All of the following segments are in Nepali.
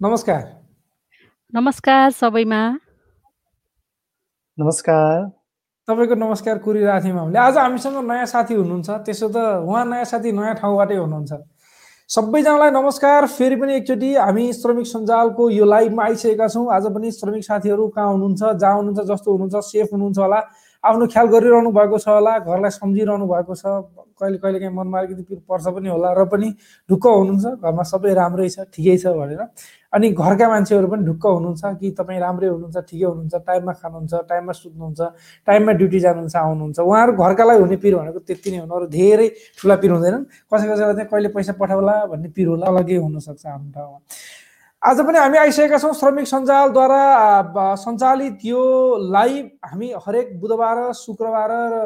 नमस्कार। नमस्कार सबैमा। नमस्कार। तपाईँको नमस्कार कुरिरहेको थियौँ हामीले आज हामीसँग नयाँ साथी हुनुहुन्छ। त्यसो त उहाँ नयाँ साथी नयाँ ठाउँबाटै हुनुहुन्छ। सबैजनालाई नमस्कार। फेरि पनि एकचोटि हामी श्रमिक सञ्जालको यो लाइभमा आइसकेका छौँ। आज पनि श्रमिक साथीहरू कहाँ हुनुहुन्छ जहाँ हुनुहुन्छ जस्तो हुनुहुन्छ सेफ हुनुहुन्छ होला। आफ्नो ख्याल गरिरहनु भएको छ होला। घरलाई सम्झिरहनु भएको छ। कहिले कहिले काहीँ मनमा अलिकति पर्छ पनि होला र पनि ढुक्क हुनुहुन्छ। घरमा सबै राम्रै छ ठिकै छ भनेर। अनि घरका मान्छेहरू पनि ढुक्क हुनुहुन्छ कि तपाईँ राम्रै हुनुहुन्छ ठिकै हुनुहुन्छ टाइममा खानुहुन्छ टाइममा सुत्नुहुन्छ टाइममा ड्युटी जानुहुन्छ आउनुहुन्छ। उहाँहरू लागि हुने पिर भनेको त्यति नै हुनु। अरू धेरै ठुला पिर हुँदैनन्। कसै कसैलाई चाहिँ कहिले पैसा पठाउला भन्ने पिर होला अलग्गै हुनसक्छ हाम्रो ठाउँमा। आज पनि हामी आइसकेका छौँ। श्रमिक सञ्जालद्वारा सञ्चालित यो लाइभ हामी हरेक बुधबार शुक्रबार र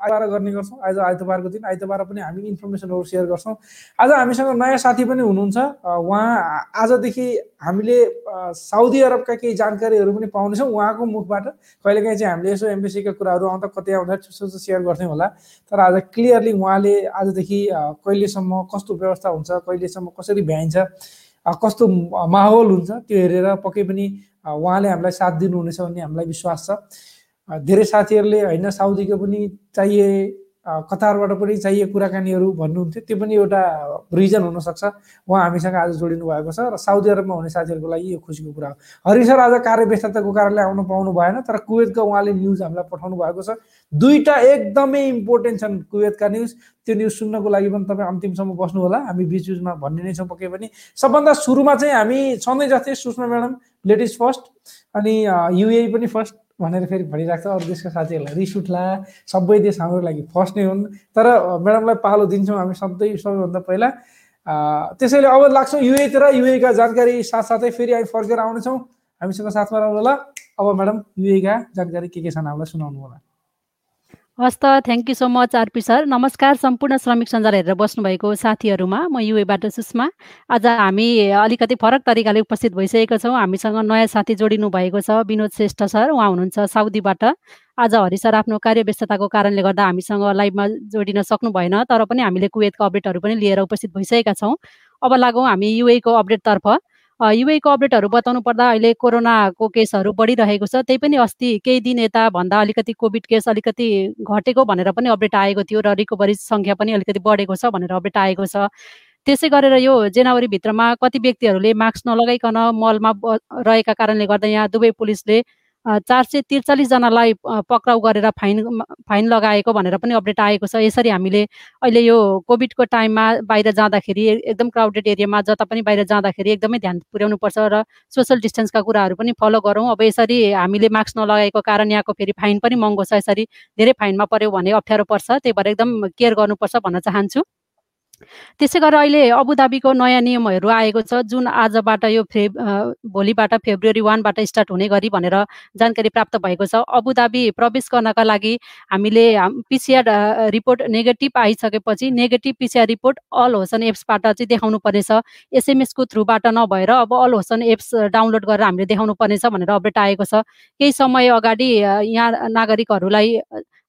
आइतबार गर्ने गर्छौँ। आज आइतबारको दिन आइतबार पनि हामी इन्फर्मेसनहरू सेयर गर्छौँ। आज हामीसँग नयाँ साथी पनि हुनुहुन्छ। उहाँ आजदेखि हामीले साउदी अरबका केही जानकारीहरू पनि पाउनेछौँ उहाँको मुखबाट। कहिलेकाहीँ चाहिँ हामीले यसो एम्बेसीका कुराहरू आउँदा कतै आउँदा छुसो सेयर गर्थ्यौँ होला। तर आज क्लियरली उहाँले आजदेखि कहिलेसम्म कस्तो व्यवस्था हुन्छ कहिलेसम्म कसरी भ्याइन्छ कस्तो माहौल हुन्छ त्यो हेरेर पक्कै पनि उहाँले हामीलाई साथ दिनुहुनेछ भन्ने हामीलाई विश्वास छ। धेरै साथीहरूले होइन साउदीको पनि चाहिए कतारबाट पनि चाहिए कुराकानीहरू भन्नुहुन्थ्यो। त्यो पनि एउटा रिजन हुनसक्छ। उहाँ हामीसँग आज जोडिनु भएको छ र साउदी अरबमा हुने साथीहरूको लागि यो खुसीको कुरा हो। हरि सर आज कार्य व्यस्तताको कारणले आउनु पाउनु भएन तर कुवेतको उहाँले न्युज हामीलाई पठाउनु भएको छ। दुईवटा एकदमै इम्पोर्टेन्ट छन् कुवेतका न्युज त्यो न्युज सुन्नको लागि पनि तपाईँ अन्तिमसम्म बस्नु होला हामी बिच बिचमा भन्ने नै छौँ पक्कै पनि। सबभन्दा सुरुमा चाहिँ हामी सधैँ जस्तै सुषमा म्याडम लेडिज फर्स्ट अनि युए पनि फर्स्ट भनेर फेरि भनिरहेको छ अरू देशका साथीहरूलाई। रिस उठ्ला सबै देश हाम्रो लागि फर्स्ट नै हुन्। तर म्याडमलाई पालो दिन्छौँ हामी सधैँ सबैभन्दा पहिला। त्यसैले अब लाग्छौँ। युएतिर युएका जानकारी साथसाथै फेरि हामी फर्केर आउनेछौँ। हामीसँग साथमा रहनु होला अब म्याडम युएका जानकारी के के छन् हामीलाई सुनाउनु होला हस् त thank you so much RP sir. नमस्कार सम्पूर्ण श्रमिक सञ्जाल हेरेर बस्नुभएको साथीहरूमा म युएबाट सुषमा। आज हामी अलिकति फरक तरिकाले उपस्थित भइसकेका छौँ। हामीसँग नयाँ साथी जोडिनु भएको छ विनोद श्रेष्ठ सर। उहाँ हुनुहुन्छ साउदीबाट। आज हरि सर आफ्नो कार्य व्यस्तताको कारणले गर्दा हामीसँग लाइभमा जोडिन सक्नु भएन तर पनि हामीले कुवेतको अपडेटहरू पनि लिएर उपस्थित भइसकेका छौँ। अब लागौँ हामी युएको अपडेटतर्फ। युएको अपडेटहरू बताउनु पर्दा अहिले कोरोनाको केसहरू बढिरहेको छ। त्यही पनि अस्ति केही दिन यता भन्दा अलिकति कोभिड केस अलिकति घटेको भनेर पनि अपडेट आएको थियो र रिकभरी सङ्ख्या पनि अलिकति बढेको छ भनेर अपडेट आएको छ। त्यसै गरेर यो जनवरीभित्रमा कति व्यक्तिहरूले मास्क नलगाइकन मलमा रहेका कारणले गर्दा यहाँ दुवै पुलिसले चार सय त्रिचालिसजनालाई पक्राउ गरेर फाइन फाइन लगाएको भनेर पनि अपडेट आएको छ। यसरी हामीले अहिले यो कोभिडको टाइममा बाहिर जाँदाखेरि एकदम क्राउडेड एरियामा जता पनि बाहिर जाँदाखेरि एकदमै ध्यान पुर्याउनुपर्छ र सोसियल डिस्टेन्सका कुराहरू पनि फलो गरौँ। अब यसरी हामीले मास्क नलगाएको कारण यहाँको फेरि फाइन पनि महँगो छ। यसरी धेरै फाइनमा पऱ्यो भने अप्ठ्यारो पर्छ। त्यही भएर एकदम केयर गर्नुपर्छ भन्न चाहन्छु। त्यसै गरेर अहिले अबुधाबीको नयाँ नियमहरू आएको छ। जुन आजबाट यो फे भोलिबाट फेब्रुअरी वानबाट स्टार्ट हुने गरी भनेर जानकारी प्राप्त भएको छ। अबुधाबी प्रवेश गर्नका लागि हामीले पिसिआर रिपोर्ट नेगेटिभ आइसकेपछि negative PCR report Al Hosn एप्सबाट चाहिँ देखाउनु पर्नेछ एसएमएसको थ्रुबाट नभएर अब अल होसन एप्स डाउनलोड गरेर हामीले देखाउनु पर्नेछ भनेर अपडेट आएको छ। केही समय अगाडि यहाँ नागरिकहरूलाई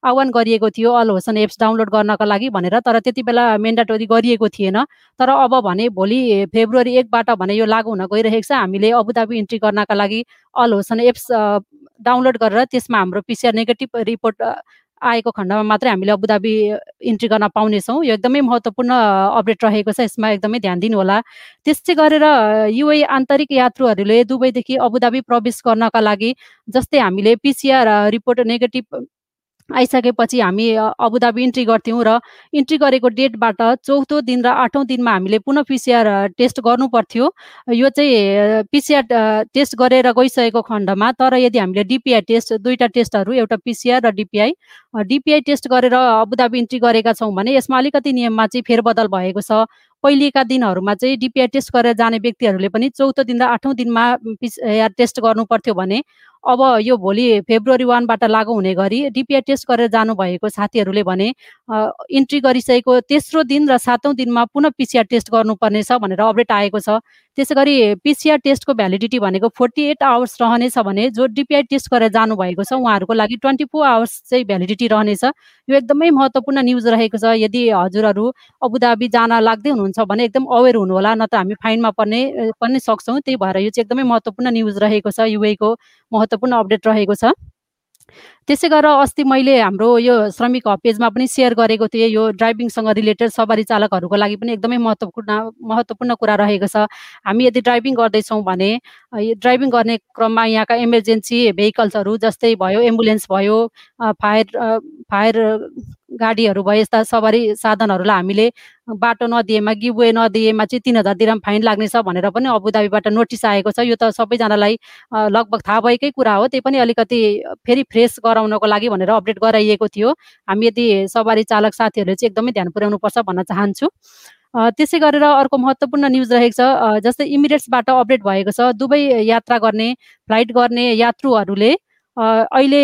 आह्वान गरिएको थियो अल होसन एप्स डाउनलोड गर्नका लागि भनेर तर त्यति बेला मेन्डाटोरी गरिएको थिएन। तर अब भने भोलि फेब्रुअरी एकबाट भने यो लागु हुन गइरहेको छ। हामीले अबुधाबी इन्ट्री गर्नका लागि अल होसन एप्स डाउनलोड गरेर त्यसमा हाम्रो पिसिआर नेगेटिभ रिपोर्ट आएको खण्डमा मात्रै हामीले अबुधाबी इन्ट्री गर्न पाउनेछौँ। यो एकदमै महत्त्वपूर्ण अपडेट रहेको छ। यसमा एकदमै ध्यान दिनु होला त्यसै गरेर युए आन्तरिक यात्रुहरूले दुबईदेखि अबुधाबी प्रवेश गर्नका लागि जस्तै हामीले पिसिआर रिपोर्ट नेगेटिभ आइसकेपछि हामी अबुधाबी इन्ट्री गर्थ्यौँ र इन्ट्री गरेको डेटबाट चौथो दिन र आठौँ दिनमा हामीले पुनः पिसिआर टेस्ट गर्नु पर्थ्यो। यो चाहिँ पिसिआर टेस्ट गरेर गइसकेको खण्डमा तर यदि हामीले डिपिआई टेस्ट दुईवटा टेस्टहरू एउटा पिसिआर र डिपिआई डिपिआई टेस्ट गरेर अबुधाबी इन्ट्री गरेका छौँ भने यसमा अलिकति नियममा चाहिँ फेरबदल भएको छ। पहिलेका दिनहरूमा चाहिँ डिपिआई टेस्ट गरेर जाने व्यक्तिहरूले पनि चौथो दिन र आठौँ दिनमा पिसिआर टेस्ट गर्नु पर्थ्यो भने अब यो भोलि फेब्रुअरी वानबाट लागु हुने गरी डिपिआई टेस्ट गरेर जानुभएको साथीहरूले भने इन्ट्री गरिसकेको तेस्रो दिन र सातौँ दिनमा पुनः पिसिआर टेस्ट गर्नुपर्नेछ भनेर अपडेट आएको छ। त्यसै गरी पिसिआर टेस्टको भ्यालिडिटी भनेको फोर्टी एट आवर्स रहनेछ भने जो डिपिआई टेस्ट गरेर जानुभएको छ उहाँहरूको लागि ट्वेन्टी फोर आवर्स चाहिँ भ्यालिडिटी रहनेछ। यो एकदमै महत्त्वपूर्ण न्युज रहेको छ। यदि हजुरहरू अबुधाबी जान लाग्दै हुनुहुन्छ भने एकदम अवेर हुनुहोला न त हामी फाइनमा पर्ने पनि सक्छौँ। त्यही भएर यो चाहिँ एकदमै महत्त्वपूर्ण न्युज रहेको छ युएको महत्त्वपूर्ण अपडेट रहेको छ। त्यसै गरेर अस्ति मैले हाम्रो यो श्रमिक पेजमा पनि सेयर गरेको थिएँ। यो ड्राइभिङसँग रिलेटेड सवारी चालकहरूको लागि पनि एकदमै महत्त्वपूर्ण महत्त्वपूर्ण कुरा रहेको छ। हामी यदि ड्राइभिङ गर्दैछौँ भने ड्राइभिङ गर्ने क्रममा यहाँका इमर्जेन्सी भेहिकल्सहरू जस्तै भयो एम्बुलेन्स भयो फायर फायर गाडीहरू भयो यस्ता सवारी साधनहरूलाई हामीले बाटो नदिएमा गिवे नदिएमा चाहिँ तिन हजार दिराम फाइन लाग्नेछ भनेर पनि अबुधाबीबाट नोटिस आएको छ। यो त सबैजनालाई लगभग थाहा भएकै कुरा हो। त्यही पनि अलिकति फेरि फ्रेस गराउनको लागि भनेर अपडेट गराइएको थियो। हामी यदि सवारी चालक साथीहरूले चाहिँ एकदमै ध्यान पुर्याउनुपर्छ भन्न चाहन्छु। त्यसै गरेर अर्को महत्त्वपूर्ण न्युज रहेको छ। जस्तै इमिरेट्सबाट अपडेट भएको छ। दुबई यात्रा गर्ने फ्लाइट गर्ने यात्रुहरूले अहिले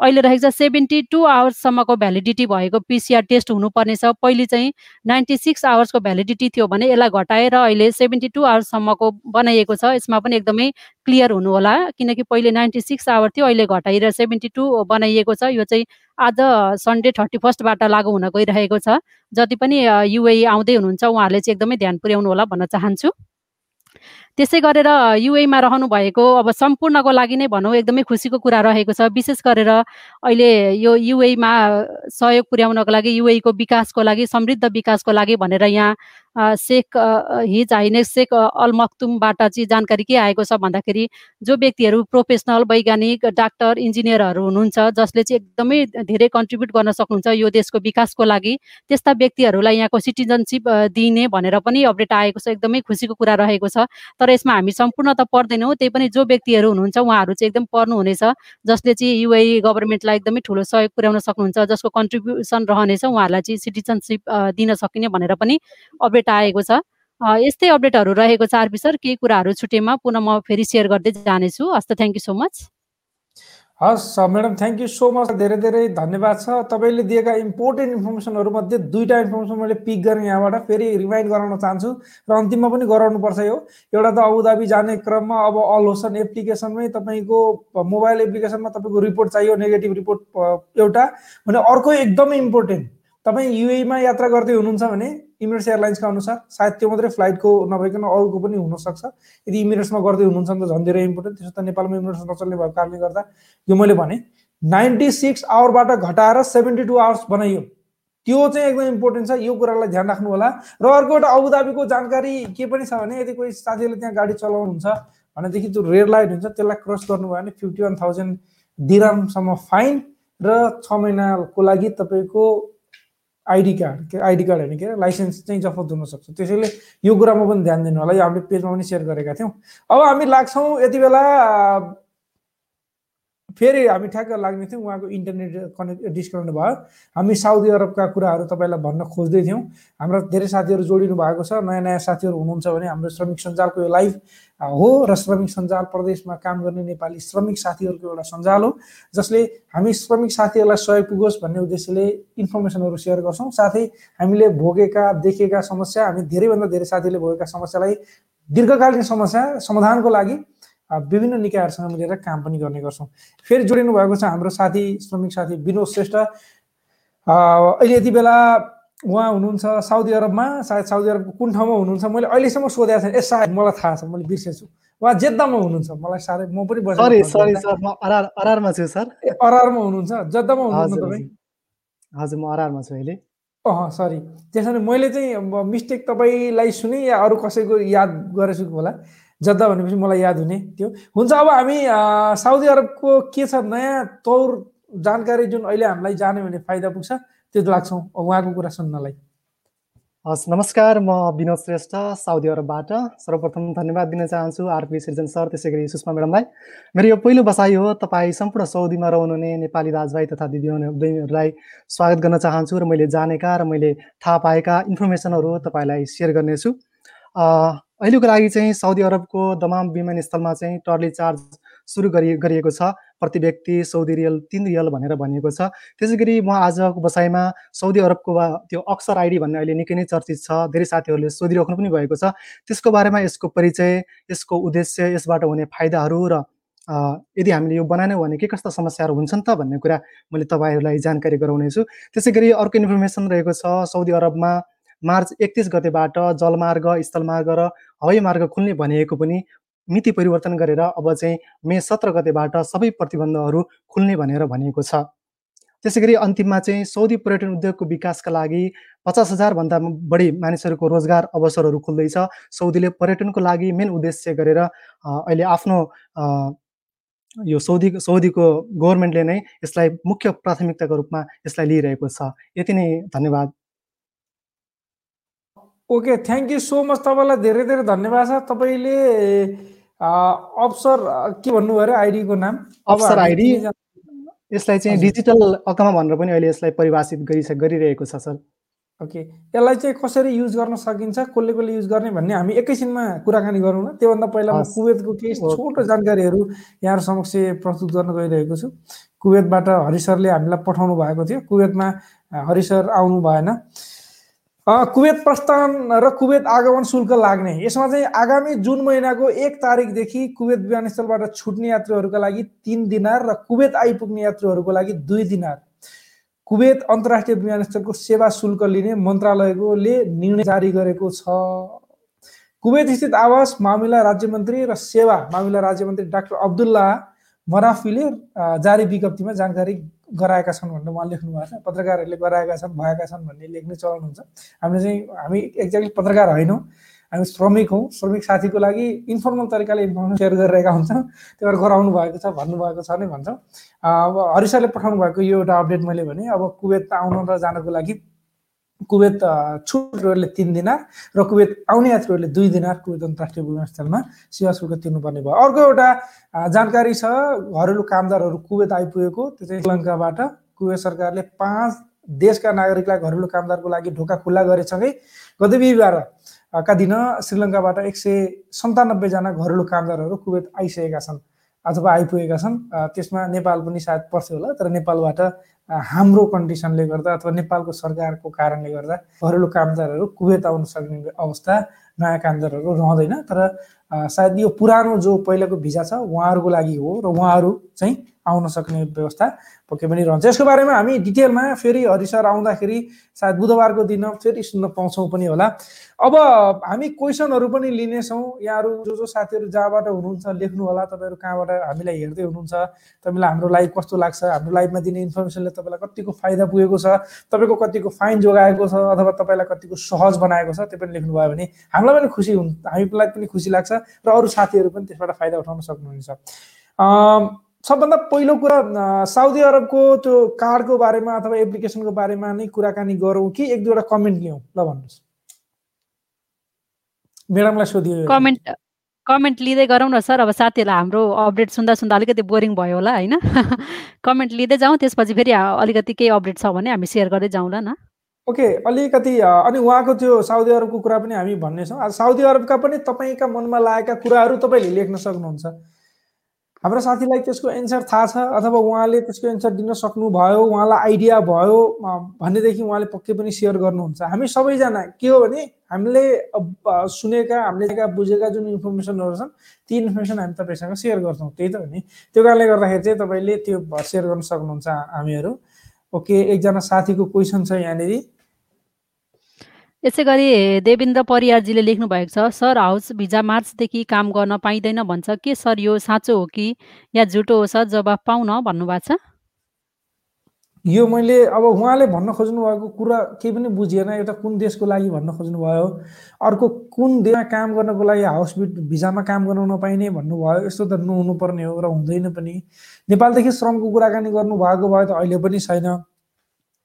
अहिले रहेको छ सेभेन्टी टू आवर्ससम्मको भ्यालिडिटी भएको पिसिआर टेस्ट हुनुपर्नेछ। पहिले चाहिँ नाइन्टी सिक्स आवर्सको भ्यालिडिटी थियो भने यसलाई घटाएर अहिले सेभेन्टी टू आवर्ससम्मको बनाइएको छ। यसमा पनि एकदमै क्लियर हुनु होला किनकि पहिले नाइन्टी सिक्स आवर थियो अहिले घटाएर सेभेन्टी टू बनाइएको छ। यो चाहिँ आज सन्डे थर्टी फर्स्टबाट लागु हुन गइरहेको छ। जति पनि युए आउँदै हुनुहुन्छ उहाँहरूले चाहिँ एकदमै ध्यान पुर्याउनु होला भन्न चाहन्छु। त्यसै गरेर युएमा रहनु भएको अब सम्पूर्णको लागि नै भनौँ एकदमै खुसीको कुरा रहेको छ। विशेष गरेर अहिले यो युएमा सहयोग पुर्याउनको लागि युएको विकासको लागि समृद्ध विकासको लागि भनेर यहाँ Sheikh His Highness Sheikh Al मखतुमबाट चाहिँ जानकारी के आएको छ भन्दाखेरि जो व्यक्तिहरू प्रोफेसनल वैज्ञानिक डाक्टर इन्जिनियरहरू हुनुहुन्छ जसले चाहिँ एकदमै धेरै कन्ट्रिब्युट गर्न सक्नुहुन्छ यो देशको विकासको लागि त्यस्ता व्यक्तिहरूलाई यहाँको सिटिजनसिप दिने भनेर पनि अपडेट आएको छ। एकदमै खुसीको कुरा रहेको छ। तर यसमा हामी सम्पूर्ण त पर्दैनौँ त्यही पनि जो व्यक्तिहरू हुनुहुन्छ उहाँहरू चाहिँ एकदम पर्नुहुनेछ जसले चाहिँ युए गभर्मेन्टलाई एकदमै ठुलो सहयोग पुर्याउन सक्नुहुन्छ जसको कन्ट्रिब्युसन रहनेछ उहाँहरूलाई चाहिँ सिटिजनसिप दिन सकिने भनेर पनि अपडेट आएको छ। यस्तै अपडेटहरू रहेको छ आरपी सर केही कुराहरू छुटेमा पुनः म फेरि सेयर गर्दै जानेछु। हस् त थ्याङ्क यू सो मच। हस् madam thank you so much धेरै धेरै धन्यवाद छ तपाईँले दिएका इम्पोर्टेन्ट इन्फर्मेसनहरू मध्ये दुईवटा इन्फर्मेसन मैले पिक गरेँ यहाँबाट फेरि रिमाइन्ड गराउन चाहन्छु र अन्तिममा पनि गराउनुपर्छ यो। एउटा त अबुधाबी जाने क्रममा अब अल होसन एप्लिकेसनमै तपाईँको मोबाइल एप्लिकेसनमा तपाईँको रिपोर्ट चाहियो नेगेटिभ रिपोर्ट एउटा। भने अर्को एकदमै इम्पोर्टेन्ट तपाईँ युएमा यात्रा गर्दै हुनुहुन्छ भने इमिरेट्स एयरलाइन्सका अनुसार सायद त्यो मात्रै फ्लाइटको नभइकन अरूको पनि हुनसक्छ। यदि इमिरेट्समा गर्दै हुनुहुन्छ भने त झन् धेरै इम्पोर्टेन्ट त्यसो त नेपालमा इमिरेट्स नचल्ने भएको कारणले गर्दा यो मैले भने नाइन्टी सिक्स आवरबाट घटाएर सेभेन्टी टू आवर्स बनाइयो। त्यो चाहिँ एकदम इम्पोर्टेन्ट छ यो कुरालाई ध्यान राख्नु होला र अर्को एउटा अबुधाबीको जानकारी के पनि छ भने यदि कोही साथीहरूले त्यहाँ गाडी चलाउनुहुन्छ भनेदेखि जो रेड लाइट हुन्छ त्यसलाई क्रस गर्नुभयो भने फिफ्टी वान थाउजन्ड दिरामसम्म फाइन र छ महिनाको लागि तपाईँको आइडी कार्ड के आइडी कार्ड होइन के लाइसेन्स चाहिँ जफत हुनसक्छ त्यसैले यो कुरामा पनि ध्यान दिनु होला। यो हामीले पेजमा पनि सेयर गरेका थियौँ। अब हामी लाग्छौँ यति बेला फेरि हामी ठ्याक्क लाग्ने थियौँ उहाँको इन्टरनेट कनेक्ट डिस्कनेक्ट भयो। हामी साउदी अरबका कुराहरू तपाईँलाई भन्न खोज्दै थियौँ। हाम्रो धेरै साथीहरू जोडिनु भएको छ नयाँ नयाँ साथीहरू हुनुहुन्छ भने हाम्रो श्रमिक सञ्जालको यो लाइभ हो र श्रमिक सञ्जाल प्रदेशमा काम गर्ने नेपाली श्रमिक साथीहरूको एउटा सञ्जाल हो जसले हामी श्रमिक साथीहरूलाई सहयोग पुगोस् भन्ने उद्देश्यले इन्फर्मेसनहरू सेयर गर्छौँ। साथै हामीले भोगेका देखेका समस्या हामी धेरैभन्दा धेरै साथीले भोगेका समस्यालाई दीर्घकालीन समस्या समाधानको लागि विभिन्न निकायहरूसँग मिलेर काम पनि गर्ने गर्छौँ। फेरि जोडिनु भएको छ हाम्रो साथी श्रमिक साथी विनोद श्रेष्ठ। अहिले यति बेला उहाँ हुनुहुन्छ साउदी अरबमा सायद साउदी अरबको कुन ठाउँमा हुनुहुन्छ मैले अहिलेसम्म सोधेको थिएँ ए सायद मलाई थाहा छ मैले बिर्सेछु। उहाँ जेद्दामा हुनुहुन्छ मलाई साह्रै म पनि अरारमा छु सर अरारमा हुनुहुन्छ? जद्दामा हुनुहुन्छ तपाईँ? हजुर। म अरारमा छु अहिले। अह सरी त्यसो भने मैले चाहिँ मिस्टेक तपाईँलाई सुने या अरू कसैको याद गरेछु होला? जद्दा भनेपछि मलाई याद हुने त्यो। हुन्छ अब हामी साउदी अरबको के छ नयाँ तौर जानकारी जुन अहिले हामीलाई जाने भने फाइदा पुग्छ त्यो लाग्छौँ उहाँको कुरा सुन्नलाई। हस् नमस्कार म विनोद श्रेष्ठ साउदी अरबबाट। सर्वप्रथम धन्यवाद दिन चाहन्छु आरपी सृजन सर त्यसै गरी सुषमा म्याडमलाई। मेरो यो पहिलो बसाइ हो तपाईँ सम्पूर्ण साउदीमा रहनुहुने नेपाली दाजुभाइ तथा दिदी बहिनीहरूलाई स्वागत गर्न चाहन्छु र मैले जानेका र मैले थाहा पाएका इन्फर्मेसनहरू तपाईँलाई सेयर गर्नेछु। अहिलेको लागि चाहिँ साउदी अरबको दमाम विमानस्थलमा चाहिँ टर्ली चार्ज सुरु गरि गरिएको छ। प्रति व्यक्ति सौदी रियल तिन रियल भनेर भनिएको छ। त्यसै गरी म आजको बसाइमा साउदी अरबको वा त्यो अक्सर आइडी भन्ने अहिले निकै नै चर्चित छ। धेरै साथीहरूले सोधिराख्नु पनि भएको छ। त्यसको बारेमा यसको परिचय यसको उद्देश्य यसबाट हुने फाइदाहरू र यदि हामीले यो बनाएनौँ भने के कस्ता समस्याहरू हुन्छन् त भन्ने कुरा मैले तपाईँहरूलाई जानकारी गराउनेछु। त्यसै गरी अर्को इन्फर्मेसन रहेको छ। साउदी अरबमा मार्च एकतिस गतेबाट जलमार्ग स्थलमार्ग र हवाई मार्ग खुल्ने भनिएको पनि मिति परिवर्तन गरेर अब चाहिँ मे सत्र गतेबाट सबै प्रतिबन्धहरू खुल्ने भनेर भनिएको छ। त्यसै गरी अन्तिममा चाहिँ सौदी पर्यटन उद्योगको विकासका लागि पचास हजारभन्दा बढी मानिसहरूको रोजगार अवसरहरू खुल्दैछ। सौदीले पर्यटनको लागि मेन उद्देश्य गरेर अहिले आफ्नो यो सौदी सौदीको गभर्मेन्टले नै यसलाई मुख्य प्राथमिकताको रूपमा यसलाई लिइरहेको छ। यति नै धन्यवाद। Okay thank you so much तपाईँलाई धेरै धेरै धन्यवाद छ। तपाईँले अप्सर के भन्नुभयो अरे? आइडीको नाम? अप्सर आइडी यसलाई चाहिँ डिजिटल अकामा भनेर पनि अहिले यसलाई परिभाषित गरिस गरिरहेको छ सर। ओके यसलाई चाहिँ कसरी युज गर्न सकिन्छ कसले कसले युज गर्ने भन्ने हामी एकैछिनमा कुराकानी गरौँ न। त्योभन्दा पहिला म कुवेतको केही छोटो जानकारीहरू यहाँहरू समक्ष प्रस्तुत गर्न गइरहेको छु। कुवेतबाट हरिसरले हामीलाई पठाउनु भएको थियो। कुवेतमा हरिसर आउनु भएन। कुवेत प्रस्थान र कुवेत आगमन शुल्क लाग्ने। यसमा चाहिँ आगामी जुन महिनाको एक तारिकदेखि कुवेत विमानस्थलबाट छुट्ने यात्रुहरूका लागि तिन दिनार र कुवेत आइपुग्ने यात्रुहरूको लागि दुई दिनार। कुवेत अन्तर्राष्ट्रिय विमानस्थलको सेवा शुल्क लिने मन्त्रालयकोले निर्णय जारी गरेको छ। कुवेत स्थित आवास मामिला राज्य मन्त्री र सेवा मामिला राज्य मन्त्री डाक्टर अब्दुल्ला मराफीले जारी विज्ञप्तिमा जानकारी गराएका छन् भनेर उहाँ लेख्नु भएको छ। पत्रकारहरूले गराएका छन् भएका छन् भन्ने लेख्ने चलन हुन्छ। हामीले चाहिँ हामी एक्ज्याक्टली पत्रकार होइनौँ। हामी श्रमिक हौँ। श्रमिक साथीको लागि इन्फर्मल तरिकाले इन्फर्मेसन सेयर गरिरहेका हुन्छौँ। त्यही भएर गराउनु भएको छ भन्नुभएको छ नै भन्छौँ। अब हरिसरले पठाउनु भएको यो एउटा अपडेट मैले भने अब कुवेत आउन र जानको लागि कुवेत छुटहरूले तिन दिनार र कुवेत आउने यात्रुहरूले दुई दिनार कुवेत अन्तर्राष्ट्रिय विमानस्थलमा सेवा शुल्क तिर्नुपर्ने भयो। अर्को एउटा जानकारी छ घरेलु कामदारहरू कुवेत आइपुगेको त्यो चाहिँ श्रीलङ्काबाट। कुवेत सरकारले पाँच देशका नागरिकलाई घरेलु कामदारको लागि ढोका खुल्ला गरेसँगै गत बिहिबार का दिन श्रीलङ्काबाट एक सय सन्तानब्बेजना घरेलु कामदारहरू कुवेत आइसकेका छन्। अथवा आइपुगेका छन्। त्यसमा नेपाल पनि सायद पर्थ्यो होला तर नेपालबाट हाम्रो कन्डिसनले गर्दा अथवा नेपालको सरकारको कारणले गर्दा घरेलु कामदारहरू कुवेत आउन सक्ने अवस्था नयाँ कामदारहरू रहँदैन। तर सायद यो पुरानो जो पहिलाको भिजा छ उहाँहरूको लागि हो र उहाँहरू चाहिँ आउन सक्ने व्यवस्था पक्कै पनि रहन्छ। यसको बारेमा हामी डिटेलमा फेरि हरिसर आउँदाखेरि सायद बुधबारको दिन फेरि सुन्न पाउँछौँ पनि होला। अब हामी क्वेसनहरू पनि लिनेछौँ। यहाँहरू जो जो साथीहरू जहाँबाट हुनुहुन्छ लेख्नु होला तपाईँहरू कहाँबाट हामीलाई हेर्दै हुनुहुन्छ तपाईँलाई हाम्रो लाइभ कस्तो लाग्छ हाम्रो लाइभमा दिने इन्फर्मेसनले तपाईँलाई कतिको फाइदा पुगेको छ तपाईँको कतिको फाइन जोगाएको छ अथवा तपाईँलाई कतिको सहज बनाएको छ त्यो पनि लेख्नुभयो भने हामीलाई पनि खुसी हुन् हामीलाई पनि खुसी लाग्छ। र अरू साथीहरू पनि त्यसबाट फाइदा उठाउन सक्नुहुनेछ। सबभन्दा पहिलो कुरा साउदी अरबको त्यो कार्डको बारेमा अथवा एप्लिकेसनको बारेमा नै कुराकानी गरौँ कि एक दुईवटा कमेन्ट लिउँ? ल भन्नुहोस्। म्याडमलाई सोधियो कमेन्ट कमेन्ट लिँदै गरौँ न सर अब साथीहरूलाई हाम्रो अपडेट सुन्दा सुन्दा अलिकति बोरिङ भयो होला होइन? कमेन्ट लिँदै जाउँ त्यसपछि फेरि अलिकति केही अपडेट छ भने हामी सेयर गर्दै जाउँला न। ओके अलिकति अनि उहाँको त्यो साउदी अरबको कुरा पनि हामी भन्नेछौँ। साउदी अरबका पनि तपाईँका मनमा लागेका कुराहरू तपाईँले लेख्न सक्नुहुन्छ। हाम्रो साथीलाई त्यसको एन्सर थाहा छ अथवा उहाँले त्यसको एन्सर दिन सक्नुभयो उहाँलाई आइडिया भयो भनेदेखि उहाँले पक्कै पनि सेयर गर्नुहुन्छ। हामी सबैजना के हो भने हामीले सुनेका हामीले बुझेका जुन इन्फर्मेसनहरू छन् ती इन्फर्मेसन हामी तपाईँसँग सेयर गर्छौँ। त्यही त हो नि। त्यो कारणले गर्दाखेरि चाहिँ तपाईँले त्यो सेयर गर्न सक्नुहुन्छ हामीहरू। ओके एकजना साथीको क्वेसन छ यहाँनिर। यसै गरी देवेन्द्र परियारजीले लेख्नु भएको छ सर हाउस भिजा मार्चदेखि काम गर्न पाइँदैन भन्छ। के सर यो साँचो हो कि या झुटो हो सर? जवाफ पाउन भन्नुभएको छ। यो मैले अब उहाँले भन्न खोज्नु भएको कुरा केही पनि बुझिएन एउटा कुन देशको लागि भन्न खोज्नुभयो अर्को कुन देशमा काम गर्नको लागि हाउस भिजामा काम गर्न नपाइने भन्नुभयो यस्तो त नहुनुपर्ने हो र हुँदैन पनि। नेपालदेखि श्रमको कुराकानी गर्नुभएको भए त अहिले पनि छैन।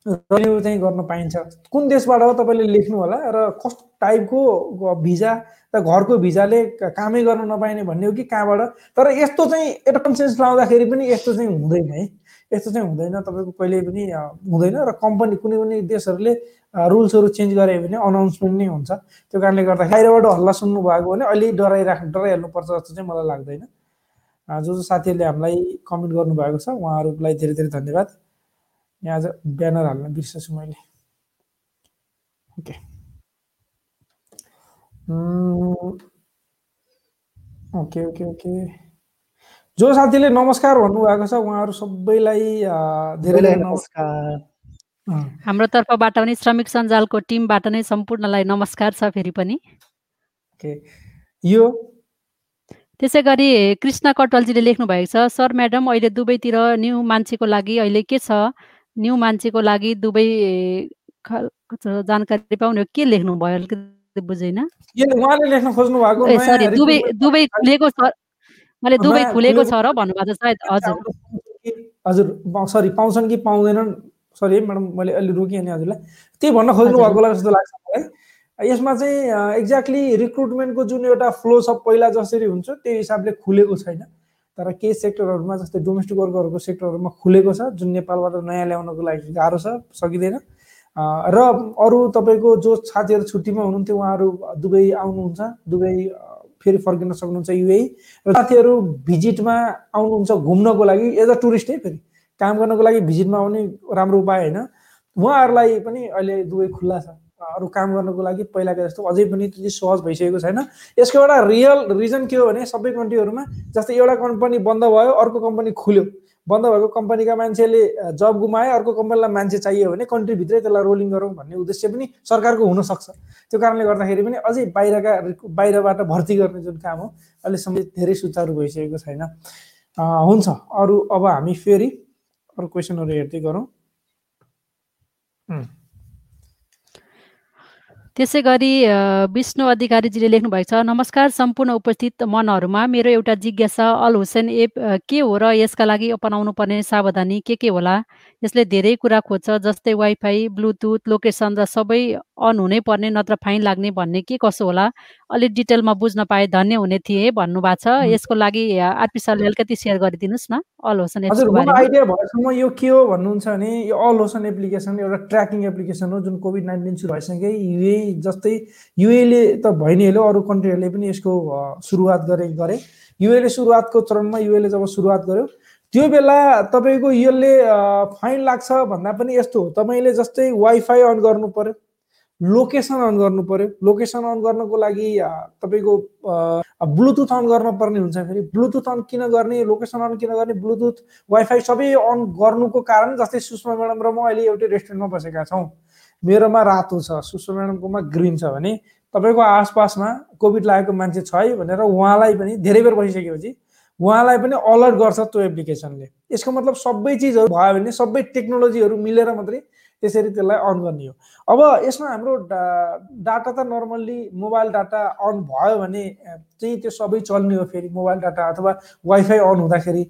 रिन्यु चाहिँ गर्न पाइन्छ। कुन देशबाट हो तपाईँले लेख्नु होला र कस्तो टाइपको भिजा र घरको भिजाले कामै गर्न नपाइने भन्ने हो कि कहाँबाट? तर यस्तो चाहिँ एउटा कन्सेन्स लाउँदाखेरि पनि यस्तो चाहिँ हुँदैन है। यस्तो चाहिँ हुँदैन। तपाईँको कहिले पनि हुँदैन र कम्पनी कुनै कुनै देशहरूले रुल्सहरू चेन्ज गरे भने अनाउन्समेन्ट नै हुन्छ। त्यो कारणले गर्दा बाहिरबाट हल्ला सुन्नु भएको भने अहिले डराइराख डराइहाल्नुपर्छ जस्तो चाहिँ मलाई लाग्दैन। जो जो साथीहरूले हामीलाई कमेन्ट गर्नुभएको छ उहाँहरूलाई धेरै धेरै धन्यवाद। यहाँ आज ब्यानर हाल्न बिर्सेछु मैले। ओके। Okay okay okay. जो साथीले नमस्कार भन्नुभएको छ उहाँहरू सबैलाई धेरै धेरै नमस्कार। हाम्रो तर्फबाट पनि श्रमिक सञ्जालको टिमबाट नै सम्पूर्णलाई नमस्कार छ फेरि पनि। ओके। यो? त्यसै गरी कृष्ण कटवालजीले लेख्नु भएको छ सर म्याडम अहिले दुबईतिर न्यू मान्छेको लागि अहिले के छ? न्यू मान्छेको लागि दुबई जानकारी पाउने के लेख्नु भयो अलिकति बुझेन। उहाँले लेख्न खोज्नु भएको सरी दुबई दुबई खुलेको छ मैले दुबई खुलेको छ र भन्नुभएको छ सायद हजुर। हजुर सरी पाउँछन् कि पाउँदैनन्? सरी है म्याडम मैले अलि रोकिएँ नि हजुरलाई। त्यही भन्न खोज्नु। भएको होला जस्तो लाग्छ मलाई। यसमा चाहिँ एक्ज्याक्टली रिक्रुटमेन्टको जुन एउटा फ्लो छ पहिला जसरी हुन्छ त्यही हिसाबले खुलेको छैन। तर केही सेक्टरहरूमा जस्तै डोमेस्टिक वर्करहरूको सेक्टरहरूमा खुलेको छ जुन नेपालबाट नयाँ ल्याउनको लागि गाह्रो छ सकिँदैन। र अरू तपाईँको जो साथीहरू छुट्टीमा हुनुहुन्थ्यो उहाँहरू दुबई आउनुहुन्छ। दुबई फेरि फर्किन सक्नुहुन्छ युए र साथीहरू भिजिटमा आउनुहुन्छ घुम्नको लागि एज अ टुरिस्ट है फेरि। काम गर्नको लागि भिजिटमा आउने राम्रो उपाय होइन। उहाँहरूलाई पनि अहिले दुवै खुल्ला छ। अरू काम गर्नको लागि पहिलाको जस्तो अझै पनि त्यति सहज भइसकेको छैन। यसको एउटा रियल रिजन के हो भने सबै कन्ट्रीहरूमा जस्तै एउटा कम्पनी बन्द भयो अर्को कम्पनी खुल्यो। बन्द भएको कम्पनीका मान्छेले जब गुमाए अर्को कम्पनीलाई मान्छे चाहियो भने कन्ट्रीभित्रै त्यसलाई रोलिङ गरौँ भन्ने उद्देश्य पनि सरकारको हुनसक्छ। त्यो कारणले गर्दाखेरि पनि अझै बाहिरका बाहिरबाट भर्ती गर्ने जुन काम हो अहिलेसम्म धेरै सुचारू भइसकेको छैन। हुन्छ अरू अब हामी फेरि अरू क्वेसनहरू हेर्दै गरौँ। त्यसै गरी विष्णु अधिकारीजीले लेख्नु भएको छ नमस्कार सम्पूर्ण उपस्थित मनहरूमा मेरो एउटा जिज्ञासा अल हुसेन एप के हो र यसका लागि अपनाउनु पर्ने सावधानी के के होला? यसले धेरै कुरा खोज्छ जस्तै वाइफाई ब्लुटुथ लोकेसन र सबै अन हुनै पर्ने नत्र फाइन लाग्ने भन्ने के कसो होला? अलिक डिटेलमा बुझ्न पाए धन्य हुने थिए भन्नुभएको छ। यसको लागि आरपी सरले अलिकति सेयर गरिदिनुहोस् न। अल हुसेन आइडिया भएसम्म यो के हो भन्नुहुन्छ भने यो अल ओसन एप्लिकेसन एउटा ट्र्याकिङ एप्लिकेसन हो जुन कोभिड नाइन्टिन सुरु भइसकेँ युए जस्तै युएले त भइ नै हाल्यो अरू कन्ट्रीहरूले पनि यसको सुरुवात गरे गरे। युएले सुरुवातको चरणमा युएले जब सुरुवात गर्यो त्यो बेला तपाईँको यसले फाइन लाग्छ भन्दा पनि यस्तो हो। तपाईँले जस्तै वाइफाई अन गर्नु पर्यो लोकेसन अन गर्नु पर्यो। लोकेसन अन गर्नको लागि तपाईँको ब्लुटुथ अन गर्न पर्ने हुन्छ। फेरि ब्लुटुथ अन किन गर्ने लोकेसन अन किन गर्ने ब्लुटुथ वाइफाई सबै अन गर्नुको कारण जस्तै सुषमा म्याडम र म अहिले एउटै रेस्टुरेन्टमा बसेका छौँ। मेरोमा रातो छ सुषमा म्याडमकोमा ग्रिन छ भने तपाईँको आसपासमा कोभिड लागेको मान्छे छ है भनेर उहाँलाई पनि धेरै बेर बसिसकेपछि उहाँलाई पनि अलर्ट गर्छ त्यो एप्लिकेसनले। यसको मतलब सबै चिजहरू भयो भने सबै टेक्नोलोजीहरू मिलेर मात्रै त्यसरी त्यसलाई अन गर्ने हो अब यसमा हाम्रो डा डाटा त नर्मल्ली मोबाइल डाटा अन भयो भने चाहिँ त्यो सबै चल्ने हो फेरि मोबाइल डाटा अथवा वाइफाई अन हुँदाखेरि।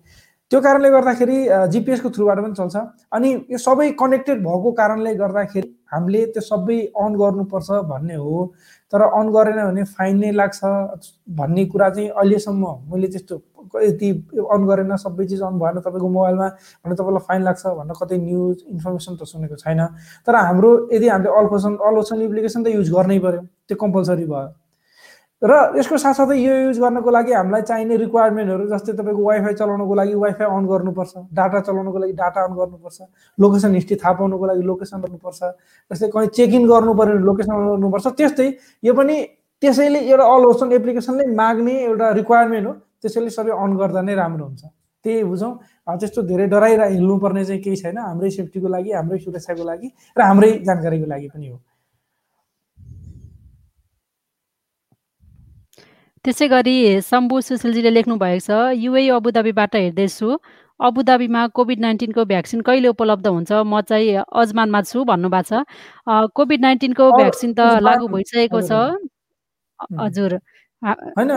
त्यो कारणले गर्दाखेरि जिपिएसको थ्रुबाट पनि चल्छ। अनि यो सबै कनेक्टेड भएको कारणले गर्दाखेरि हामीले त्यो सबै अन गर्नुपर्छ भन्ने हो। तर अन गरेन भने फाइन नै लाग्छ। भन्ने कुरा चाहिँ अहिलेसम्म मैले त्यस्तो यति अन गरेन सबै चिज अन भएन तपाईँको मोबाइलमा भने तपाईँलाई फाइन लाग्छ भनेर कतै न्युज इन्फर्मेसन त सुनेको छैन। तर हाम्रो यदि हामीले अल्फोसन अलोसन एप्लिकेसन त युज गर्नै पर्यो। त्यो कम्पलसरी भयो। र यसको साथसाथै यो युज गर्नको लागि हामीलाई चाहिने रिक्वायरमेन्टहरू जस्तै तपाईँको वाइफाई चलाउनको लागि वाइफाई अन गर्नुपर्छ डाटा चलाउनको लागि डाटा अन गर्नुपर्छ लोकेसन हिस्ट्री थाहा पाउनुको लागि लोकेसन गर्नुपर्छ जस्तै कहीँ चेक इन गर्नु पऱ्यो भने लोकेसन गर्नुपर्छ त्यस्तै यो पनि त्यसैले एउटा अल ओसन एप्लिकेसनले माग्ने एउटा रिक्वायरमेन्ट हो त्यसैले सबै अन गर्दा नै राम्रो हुन्छ। त्यही बुझौँ त्यस्तो धेरै डराइरह हिँड्नुपर्ने चाहिँ केही छैन हाम्रै सेफ्टीको लागि हाम्रै सुरक्षाको लागि र हाम्रै जानकारीको लागि पनि हो। त्यसै गरी शम्भु सुशीलजीले लेख्नु भएको छ युए अबुधाबीबाट हेर्दैछु। अबुधाबीमा कोभिड नाइन्टिनको भ्याक्सिन कहिले उपलब्ध हुन्छ? म चाहिँ अजमानमा छु भन्नुभएको छ। कोभिड नाइन्टिनको भ्याक्सिन त लागु भइसकेको छ। हजुर,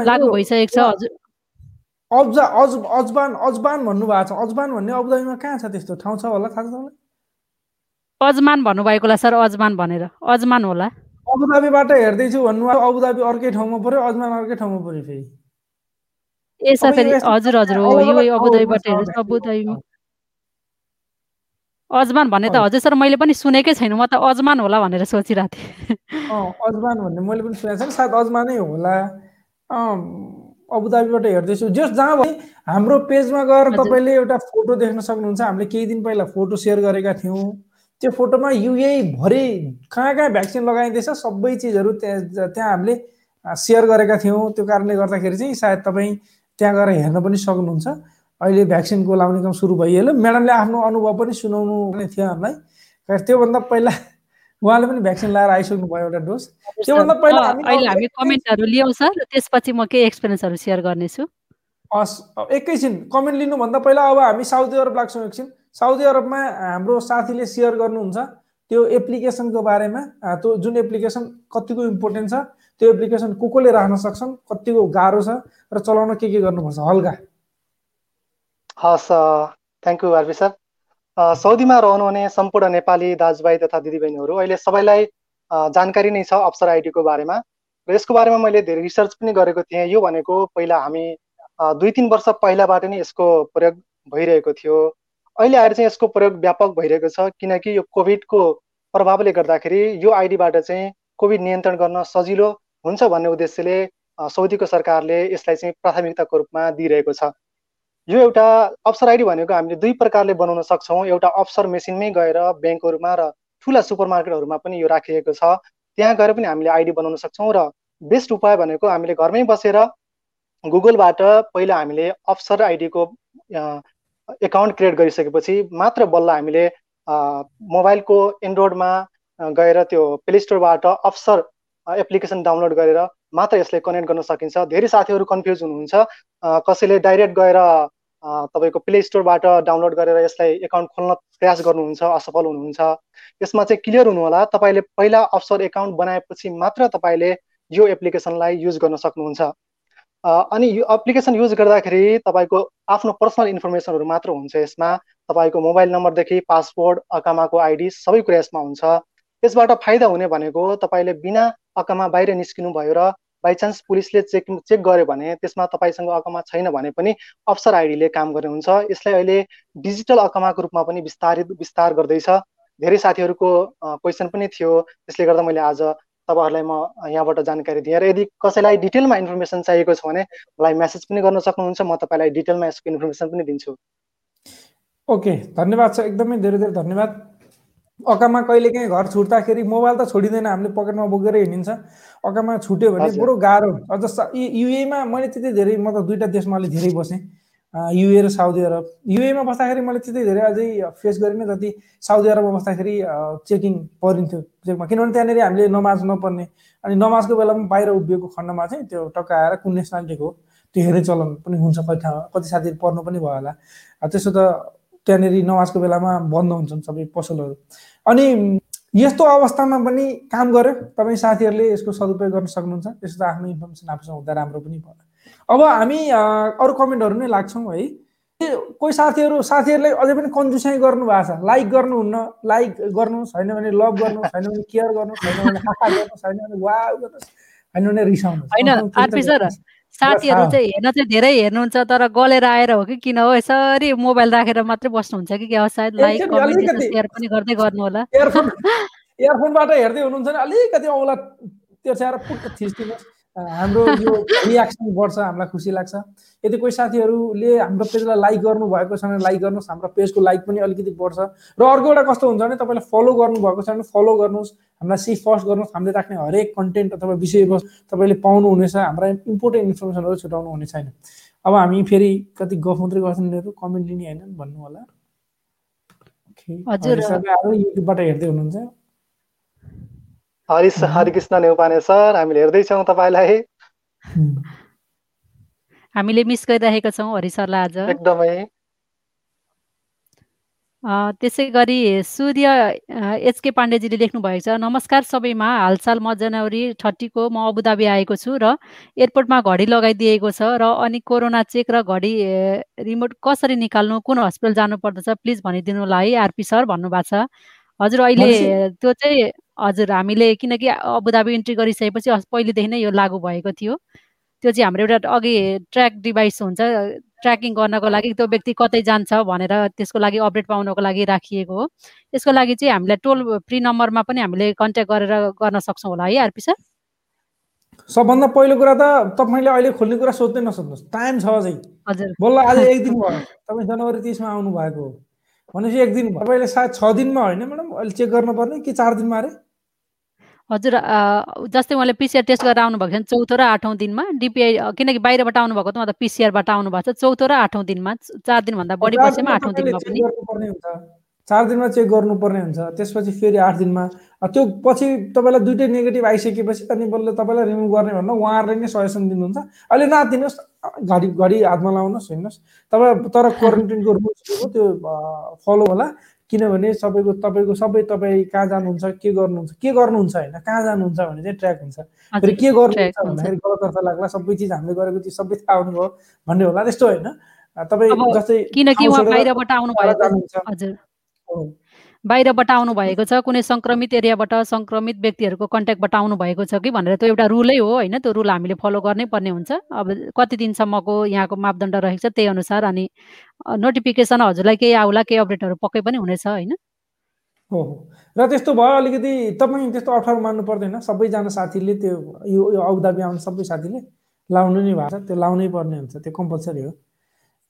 लागु भइसकेको छ हजुर। अब्जा अज अजबान अजबान भन्नुभएको छ। अजबान भन्ने अबुधाबीमा कहाँ छ त्यस्तो? ठाउँ छ होला थाहा छ अजमान भन्नुभएको होला सर अजमान भनेर। अजमान होला। अबुधाबीबाट हेर्दैछु भन्नुभयो अबुधाबी अर्कै ठाउँमा पऱ्यो अजमान अर्कै ठाउँमा पऱ्यो फेरि। ए यो हजुर हजुर हो ठाउँहरूमा अबुधाबीबाट हेर्दैछु अजमान भन्ने त हजुर। सर मैले पनि सुनेकै छैन म त अजमान होला भनेर सोचिरहेको थिएँ। अजमान भन्ने मैले पनि सुनेको छैन सायद अजमानै होला। अबुधाबीबाट हेर्दैछु। जस जहाँ भयो हाम्रो पेजमा गएर। तपाईँले एउटा फोटो देख्न सक्नुहुन्छ हामीले केही दिन पहिला फोटो सेयर गरेका थियौँ। त्यो फोटोमा युए भरि कहाँ कहाँ भ्याक्सिन लगाइँदैछ सबै चिजहरू त्यहाँ त्यहाँ हामीले सेयर गरेका थियौँ। त्यो कारणले गर्दाखेरि चाहिँ सायद तपाईँ त्यहाँ गएर हेर्न पनि सक्नुहुन्छ। अहिले भ्याक्सिनको लाउने काम सुरु भइहाल्यो। म्याडमले आफ्नो अनुभव पनि सुनाउनु नै थियो हामीलाई। त्योभन्दा पहिला उहाँले पनि भ्याक्सिन लगाएर आइसक्नु भयो एउटा डोज। त्योभन्दा पहिला अहिले हामी कमेन्टहरू लियौँ सर। त्यसपछि म केही एक्सपिरियन्सहरू सेयर गर्नेछु। हस् एकैछिन कमेन्ट लिनुभन्दा पहिला अब हामी साउदी अरब लाग्छौँ एकछिन साउदी अरबमा हाम्रो साथीले सेयर गर्नुहुन्छ। त्यो एप्लिकेसनको बारेमा त्यो जुन एप्लिकेसन कतिको इम्पोर्टेन्ट छ त्यो एप्लिकेसन को कोले राख्न सक्छन् कतिको गाह्रो छ र चलाउन के के गर्नुपर्छ? हल्का। हस् थ्याङ्क यू आरबी सर साउदीमा रहनुहुने सम्पूर्ण नेपाली दाजुभाइ तथा दिदीबहिनीहरू अहिले सबैलाई जानकारी नै छ अप्सर आइडीको बारेमा। र यसको बारेमा मैले धेरै रिसर्च पनि गरेको थिएँ। यो भनेको पहिला हामी दुई तिन वर्ष पहिलाबाट नै यसको प्रयोग भइरहेको थियो। अहिले आएर चाहिँ यसको प्रयोग व्यापक भइरहेको छ किनकि यो कोभिडको प्रभावले गर्दाखेरि यो आइडीबाट चाहिँ कोभिड नियन्त्रण गर्न सजिलो हुन्छ भन्ने उद्देश्यले अ, साउदीको सरकारले यसलाई चाहिँ प्राथमिकताको रूपमा दिइरहेको छ। यो एउटा अप्सर आइडी भनेको हामीले दुई प्रकारले बनाउन सक्छौँ। एउटा अप्सर मेसिनमै गएर ब्याङ्कहरूमा र ठुला सुपर मार्केटहरूमा पनि यो राखिएको छ। त्यहाँ गएर पनि हामीले आइडी बनाउन सक्छौँ र बेस्ट उपाय भनेको हामीले घरमै बसेर गुगलबाट पहिला हामीले अप्सर आइडीको एकाउन्ट क्रिएट गरिसकेपछि मात्र बल्ल हामीले मोबाइलको एन्ड्रोइडमा गएर त्यो प्ले स्टोरबाट अप्सर एप्लिकेसन डाउनलोड गरेर मात्र यसलाई कनेक्ट गर्न सकिन्छ। धेरै साथीहरू कन्फ्युज हुनुहुन्छ। कसैले डाइरेक्ट गएर तपाईँको प्ले स्टोरबाट डाउनलोड गरेर यसलाई एकाउन्ट खोल्न प्रयास गर्नुहुन्छ असफल हुनुहुन्छ। यसमा चाहिँ क्लियर हुनु होला तपाईँले पहिला अप्सर एकाउन्ट बनाएपछि मात्र तपाईँले यो एप्लिकेसनलाई युज गर्न सक्नुहुन्छ। अनि यो एप्लिकेसन युज गर्दाखेरि तपाईँको आफ्नो पर्सनल इन्फर्मेसनहरू मात्र हुन्छ यसमा। तपाईँको मोबाइल नम्बरदेखि पासपोर्ट अकामाको आइडी सबै कुरा यसमा हुन्छ। यसबाट फाइदा हुने भनेको तपाईँले बिना अकामा बाहिर निस्किनु भयो र बाइचान्स पुलिसले चेक चेक गर्यो भने त्यसमा तपाईँसँग अकामा छैन भने पनि अप्सर आइडीले काम गर्ने हुन्छ। यसलाई अहिले डिजिटल अकामाको रूपमा पनि विस्तारित विस्तार गर्दैछ। धेरै साथीहरूको क्वेसन पनि थियो। त्यसले गर्दा मैले आज तपाईँहरूलाई म यहाँबाट जानकारी दिएँ र यदि कसैलाई डिटेलमा इन्फर्मेसन चाहिएको छ भने मलाई मेसेज पनि गर्न सक्नुहुन्छ म तपाईँलाई डिटेलमा यसको इन्फर्मेसन पनि दिन्छु ओके धन्यवाद छ एकदमै धेरै धेरै धन्यवाद अकामा कहिले काहीँ घर छुट्दाखेरि मोबाइल त छोडिँदैन हामीले पकेटमा बोकेर हिँडिन्छ अकामा छुट्यो भने। बरु गाह्रो अझ युएमा मैले त्यति धेरै म त दुइटा देशमा अलिक धेरै बसेँ युए र साउदी अरब युएमा बस्दाखेरि मैले त्यति धेरै अझै फेस गरिनँ जति साउदी अरबमा बस्दाखेरि चेकिङ परिन्थ्यो चेकमा किनभने त्यहाँनिर हामीले नमाज नपर्ने अनि नमाजको बेलामा बाहिर उभिएको खण्डमा चाहिँ त्यो टक्क आएर कुन नेसनालिटीको हो त्यो हेर्ने चलन पनि हुन्छ कति ठाउँ कति साथीहरू पढ्नु पनि भयो होला। त्यसो त त्यहाँनिर नमाजको बेलामा बन्द हुन्छन् सबै पसलहरू। अनि यस्तो अवस्थामा पनि काम गर्यो। तपाईँ साथीहरूले यसको सदुपयोग गर्न सक्नुहुन्छ। यसो त आफ्नो इन्फर्मेसन आफूसँग हुँदा राम्रो पनि भयो। अब हामी अरू कमेन्टहरू नै लाग्छौँ है। कोही साथीहरू साथीहरूले अझै पनि कन्जुसाइ गर्नु भएको छ। लाइक गर्नुहुन्न लाइक गर्नु छैन भने लभ गर्नु छैन भने केयर गर्नु छैन भने हाहा गर्नु छैन भने वा गर्नु छैन भने रिसाउनु होइन, आरपी सर, साथीहरू। चाहिँ हेर्न चाहिँ धेरै हेर्नुहुन्छ तर गलेर आएर हो कि किन हो? यसरी मोबाइल राखेर मात्रै बस्नुहुन्छ कि क्या सायद लाइक कमेन्ट सेयर पनि गर्दै गर्नु होला इयरफोन इयरफोनबाट हेर्दै हुनुहुन्छ भने अलिकति औँला तेर्स्याएर पुट्ट थिच्दिनुहोस्। अँ, हाम्रो यो रियाक्सन बढ्छ हामीलाई खुसी लाग्छ। यदि कोही साथीहरूले हाम्रो पेजलाई लाइक गर्नुभएको छ भने लाइक गर्नुहोस् हाम्रो पेजको लाइक पनि अलिकति बढ्छ। र अर्को एउटा कस्तो हुन्छ भने तपाईँले फलो गर्नुभएको छ भने फलो गर्नुहोस् हामीलाई सी फर्स्ट गर्नुहोस् हामीले राख्ने हरेक कन्टेन्ट अथवा विषयवस्तु तपाईँले पाउनुहुनेछ हाम्रा इम्पोर्टेन्ट इन्फर्मेसनहरू छुटाउनु हुने छैन अब हामी फेरि कति गफ मात्रै गर्छौँ कमेन्ट लिने होइन भन्नु होला युट्युबबाट हेर्दै हुनुहुन्छ। हरिश हरिकृष्ण नेउपाने सर हामीले हेर्दैछौँ तपाईँलाई। हामीले मिस गरिरहेका छौँ हरि सरलाई आज। एकदमै। त्यसै गरी सूर्य एचके पाण्डेजीले लेख्नु भएको छ नमस्कार सबैमा हालसाल म जनवरी थर्टीको म अबुधाबी आएको छु र एयरपोर्टमा घडी लगाइदिएको छ र अनि कोरोना चेक र घडी रिमोट कसरी निकाल्नु कुन हस्पिटल जानुपर्दछ प्लिज भनिदिनु होला है आरपी सर भन्नुभएको छ। हजुर अहिले त्यो चाहिँ हजुर हामीले किनकि अबुधाबी इन्ट्री गरिसकेपछि पहिलेदेखि नै यो लागू भएको थियो। त्यो चाहिँ हाम्रो एउटा अघि ट्र्याक डिभाइस हुन्छ ट्र्याकिङ गर्नको लागि त्यो व्यक्ति कतै जान्छ भनेर त्यसको लागि अपडेट पाउनको लागि राखिएको हो। यसको लागि चाहिँ हामीलाई टोल फ्री नम्बरमा पनि हामीले कन्ट्याक्ट गरेर गर्न सक्छौँ होला है आरपी सर? सबभन्दा पहिलो कुरा त तपाईँले अहिले खोल्ने कुरा सोध्दै नसोध्नुहोस् टाइम छ अझै। हजुर। बल्ल आज एक दिन भयो तपाईँ जनवरी तिसमा आउनु भएको हो। भनेपछि एक दिन भयो। तपाईँले सायद छ दिनमा होइन म्याडम अहिले चेक गर्नुपर्ने कि चार दिनमा अरे? हजुर जस्तै उहाँले पिसिआर टेस्ट गरेर आउनुभएको छ भने चौथो र आठौँ दिनमा डिपिआई किनकि बाहिरबाट आउनुभएको त उहाँ त पिसिआरबाट आउनु भएको छ। चौथो र आठौँ दिनमा चार दिनभन्दा बढी बसेमा आठौँ दिनमा पनि। चार दिनमा चेक गर्नुपर्ने हुन्छ। त्यसपछि फेरि आठ दिनमा। त्यो पछि तपाईँलाई दुइटै नेगेटिभ आइसकेपछि अनि बल्ल तपाईँलाई रिमुभ गर्ने भन्दा उहाँहरूले नै सजेसन दिनुहुन्छ। अहिले नदिनुहोस् घडी घडी हातमा लाउनुहोस् हिँड्नुहोस्। तपाईँ तर क्वारेन्टिनको रुल्स त्यो फलो होला। किनभने सबैको तपाईँको सबै तपाईँ कहाँ जानुहुन्छ के गर्नुहुन्छ के गर्नुहुन्छ होइन कहाँ जानुहुन्छ भने चाहिँ ट्र्याक हुन्छ। फेरि के गर्नुहुन्छ भन्दाखेरि गलत अर्थ लाग्ला सबै चिज हामीले गरेको चिज सबै थाहा हुनुभयो भन्ने होला त्यस्तो होइन। तपाईँ जस्तै बाहिरबाट आउनु भएको छ कुनै सङ्क्रमित एरियाबाट सङ्क्रमित व्यक्तिहरूको कन्ट्याक्टबाट आउनु भएको छ कि भनेर त्यो एउटा रुलै हो होइन त्यो रुल हामीले फलो गर्नै पर्ने हुन्छ। अब कति दिनसम्मको यहाँको मापदण्ड रहेको छ त्यही अनुसार अनि नोटिफिकेसन हजुरलाई केही आउला केही अपडेटहरू पक्कै पनि हुनेछ होइन। हो र त्यस्तो भयो अलिकति तपाईँ त्यस्तो अप्ठ्यारो मान्नु पर्दैन। सबैजना साथीले त्यो यो औदाबी आउने सबै साथीले लाउनु नै भएको छ त्यो लाउनै पर्ने हुन्छ त्यो कम्पलसरी हो।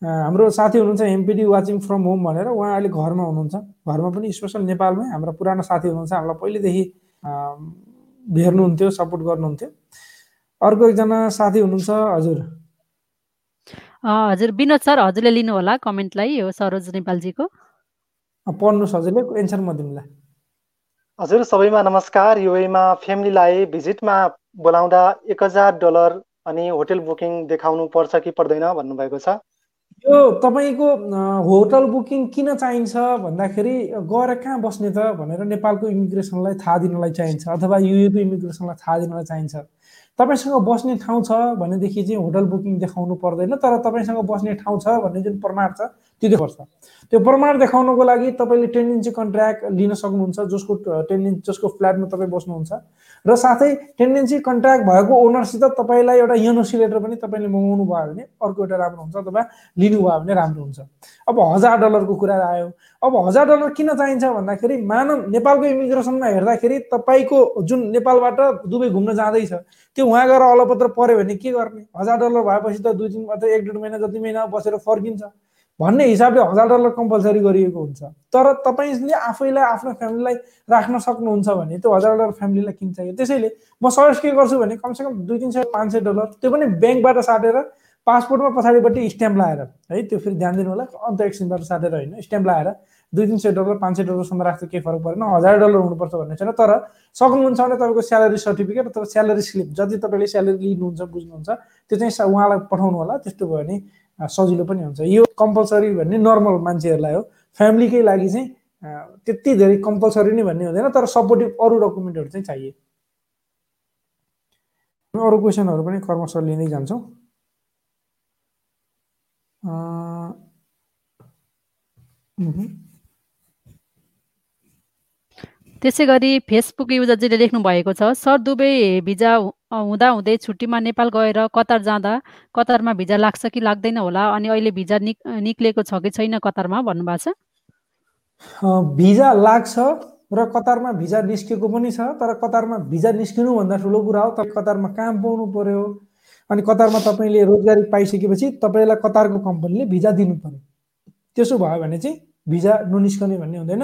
हाम्रो साथी हुनुहुन्छ एमपिडी वाचिङ फ्रम होम भनेर उहाँ अहिले घरमा हुनुहुन्छ। घरमा पनि स्पेसल नेपालमै हाम्रो पुरानो साथी हुनुहुन्छ हामीलाई पहिलेदेखि अ, हेर्नुहुन्थ्यो सपोर्ट गर्नुहुन्थ्यो। अर्को एकजना साथी हुनुहुन्छ हजुर। अ, हजुर विनोद सर हजुरले लिनु होला कमेन्टलाई यो सरोज नेपालजीको। पढ्नुहोस् हजुरले एन्सर म दिउँला। हजुर सबैमा नमस्कार। युएमा फ्यामिलीलाई भिजिटमा बोलाउँदा एक हजार डलर अनि होटेल बुकिङ देखाउनु पर्छ कि पर्दैन भन्नुभएको छ। यो तपाईँको होटल बुकिङ किन चाहिन्छ? भन्दाखेरि गएर कहाँ बस्ने त? भनेर नेपालको इमिग्रेसनलाई थाहा दिनलाई चाहिन्छ अथवा युएको इमिग्रेसनलाई थाहा दिनलाई चाहिन्छ। तपाईँसँग बस्ने ठाउँ छ भनेदेखि चाहिँ होटल बुकिङ देखाउनु पर्दैन तर तपाईँसँग बस्ने ठाउँ छ भन्ने जुन प्रमाण छ त्यो देखाउनुपर्छ। त्यो प्रमाण देखाउनको लागि तपाईँले टेन इन्ची कन्ट्र्याक्ट लिन सक्नुहुन्छ जसको टेन इन्च जसको फ्ल्याटमा तपाईँ बस्नुहुन्छ। र साथै टेन इन्ची कन्ट्र्याक्ट भएको ओनरसित तपाईँलाई एउटा एनओसी लेटर पनि तपाईँले मगाउनु भयो भने अर्को एउटा राम्रो हुन्छ अथवा लिनुभयो भने राम्रो हुन्छ। अब हजार डलरको कुरा आयो। अब हजार डलर किन चाहिन्छ भन्दाखेरि मानव नेपालको इमिग्रेसनमा हेर्दाखेरि तपाईँको जुन नेपालबाट दुबई घुम्न जाँदैछ त्यो उहाँ गएर अलपत्र पऱ्यो भने के गर्ने? हजार डलर भएपछि त दुई दिन अथवा एक डेढ महिना जति महिना बसेर फर्किन्छ। भन्ने हिसाबले हजार डलर कम्पलसरी गरिएको हुन्छ। तर तपाईँले आफैलाई आफ्नो फ्यामिलीलाई राख्न सक्नुहुन्छ भने त्यो हजार डलर फ्यामिलीलाई किन चाहियो त्यसैले म सजेस्ट के गर्छु भने कमसेकम दुई तिन सय पाँच सय डलर त्यो पनि ब्याङ्कबाट साटेर पासपोर्टमा पछाडिपट्टि स्ट्याम्प लाएर है त्यो फेरि ध्यान दिनु होला अन्त एक्सचेन्जबाट साटेर होइन स्ट्याम्प लाएर दुई तिन सय डलर पाँच सय डलरसम्म राख्दा केही फरक परेन हजार डलर हुनुपर्छ भन्ने छैन। तर सक्नुहुन्छ भने तपाईँको स्यालेरी सर्टिफिकेट अथवा स्यालेरी स्लिप जति तपाईँले स्यालेरी लिनुहुन्छ बुझ्नुहुन्छ त्यो चाहिँ उहाँलाई पठाउनु होला त्यस्तो भयो भने सजिलो पनि हुन्छ। यो कम्पलसरी भन्ने नर्मल मान्छेहरूलाई हो। फ्यामिलीकै लागि चाहिँ त्यति धेरै कम्पलसरी नै भन्ने हुँदैन तर सपोर्टिभ अरू डकुमेन्टहरू चाहिँ चाहिए अरू क्वेसनहरू पनि कर्मशः लिँदै जान्छौँ। मह्म। त्यसै गरी फेसबुक युजरजीले लेख्नु भएको छ सर दुबई भिजा हु- अ, हुँदा हुँदै छुट्टीमा नेपाल गएर कतार जाँदा? कतारमा भिजा लाग्छ कि लाग्दैन होला? अनि अहिले भिजा निक निक्लेको छ कि छैन कतारमा? भन्नुभएको छ। भिजा लाग्छ र कतारमा भिजा निस्केको पनि छ तर कतारमा भिजा निस्किनुभन्दा ठुलो कुरा हो तपाईँ कतारमा काम पाउनु पर्यो। अनि कतारमा तपाईँले रोजगारी पाइसकेपछि तपाईँलाई कतारको कम्पनीले भिजा दिनु पर्यो। त्यसो भयो भने चाहिँ भिजा ननिस्कने भन्ने हुँदैन।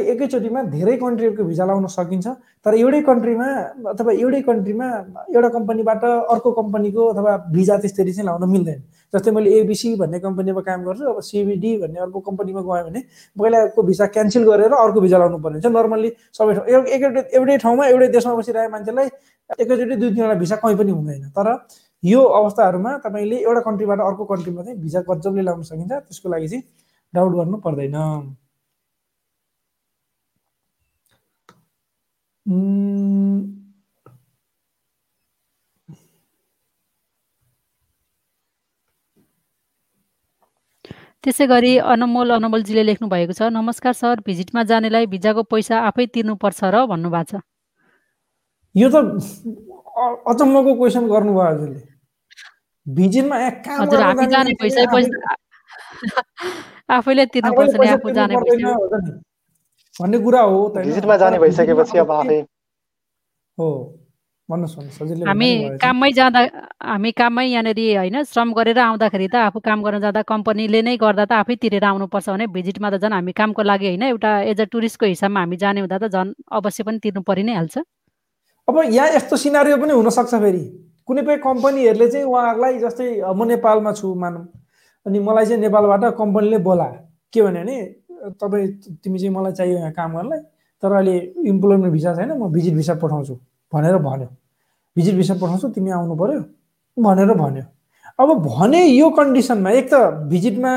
एकैचोटिमा धेरै कन्ट्रीहरूको भिजा लाउन सकिन्छ तर एउटै कन्ट्रीमा अथवा एउटै कन्ट्रीमा एउटा कम्पनीबाट अर्को कम्पनीको अथवा भिजा त्यसरी चाहिँ लाउन मिल्दैन। जस्तै मैले एबिसी भन्ने कम्पनीमा काम गर्छु अब सिबिडी भन्ने अर्को कम्पनीमा गएँ भने पहिलाको भिसा क्यान्सल गरेर अर्को भिजा लाउनु पर्ने हुन्छ। नर्मल्ली सबै ठाउँ एउटै एउटै ठाउँमा एउटै देशमा बसिरहेको मान्छेलाई एकैचोटि दुई तिनवटा भिसा कहीँ पनि हुँदैन। तर यो अवस्थाहरूमा तपाईँले एउटा कन्ट्रीबाट अर्को कन्ट्रीमा चाहिँ भिजा गजबले लाउन सकिन्छ त्यसको लागि चाहिँ डाउट गर्नु पर्दैन। त्यसै गरी अनमोल अनमोलजीले लेख्नु भएको छ नमस्कार सर भिजिटमा जानेलाई भिजाको पैसा आफै तिर्नुपर्छ र भन्नुभएको छ। यो त अचम्मको क्वेसन गर्नुभयो हजुरले। भिजिटमा आफैले तिर्नुपर्छ भन्ने कुरा हो? भिजिटमा जाने भइसकेपछि अब आफै हो हामी। काममै जाँदा हामी काममै यहाँनिर होइन श्रम गरेर आउँदाखेरि त आफू काम गर्न जाँदा कम्पनीले नै गर्दा त आफै तिरेर आउनुपर्छ भने भिजिटमा त झन् हामी कामको लागि होइन एउटा एज अ टुरिस्टको हिसाबमा हामी जाने हुँदा त झन् अवश्य पनि तिर्नु परि नै हाल्छ अब यहाँ यस्तो सिनारियो पनि हुनसक्छ फेरि कुनै पनि कम्पनीहरूले चाहिँ उहाँहरूलाई जस्तै म नेपालमा छु मानौँ अनि मलाई चाहिँ नेपालबाट कम्पनीले बोला के भन्यो भने तपाईँ तिमी चाहिँ मलाई चाहियो यहाँ काम गर्नलाई तर अहिले इम्प्लोइमेन्ट भिसा छैन म भिजिट भिसा पठाउँछु भनेर भन्यो। भिजिट भिसा पठाउँछु तिमी आउनु पर्यो भनेर भन्यो। अब भने यो कन्डिसनमा एक त भिजिटमा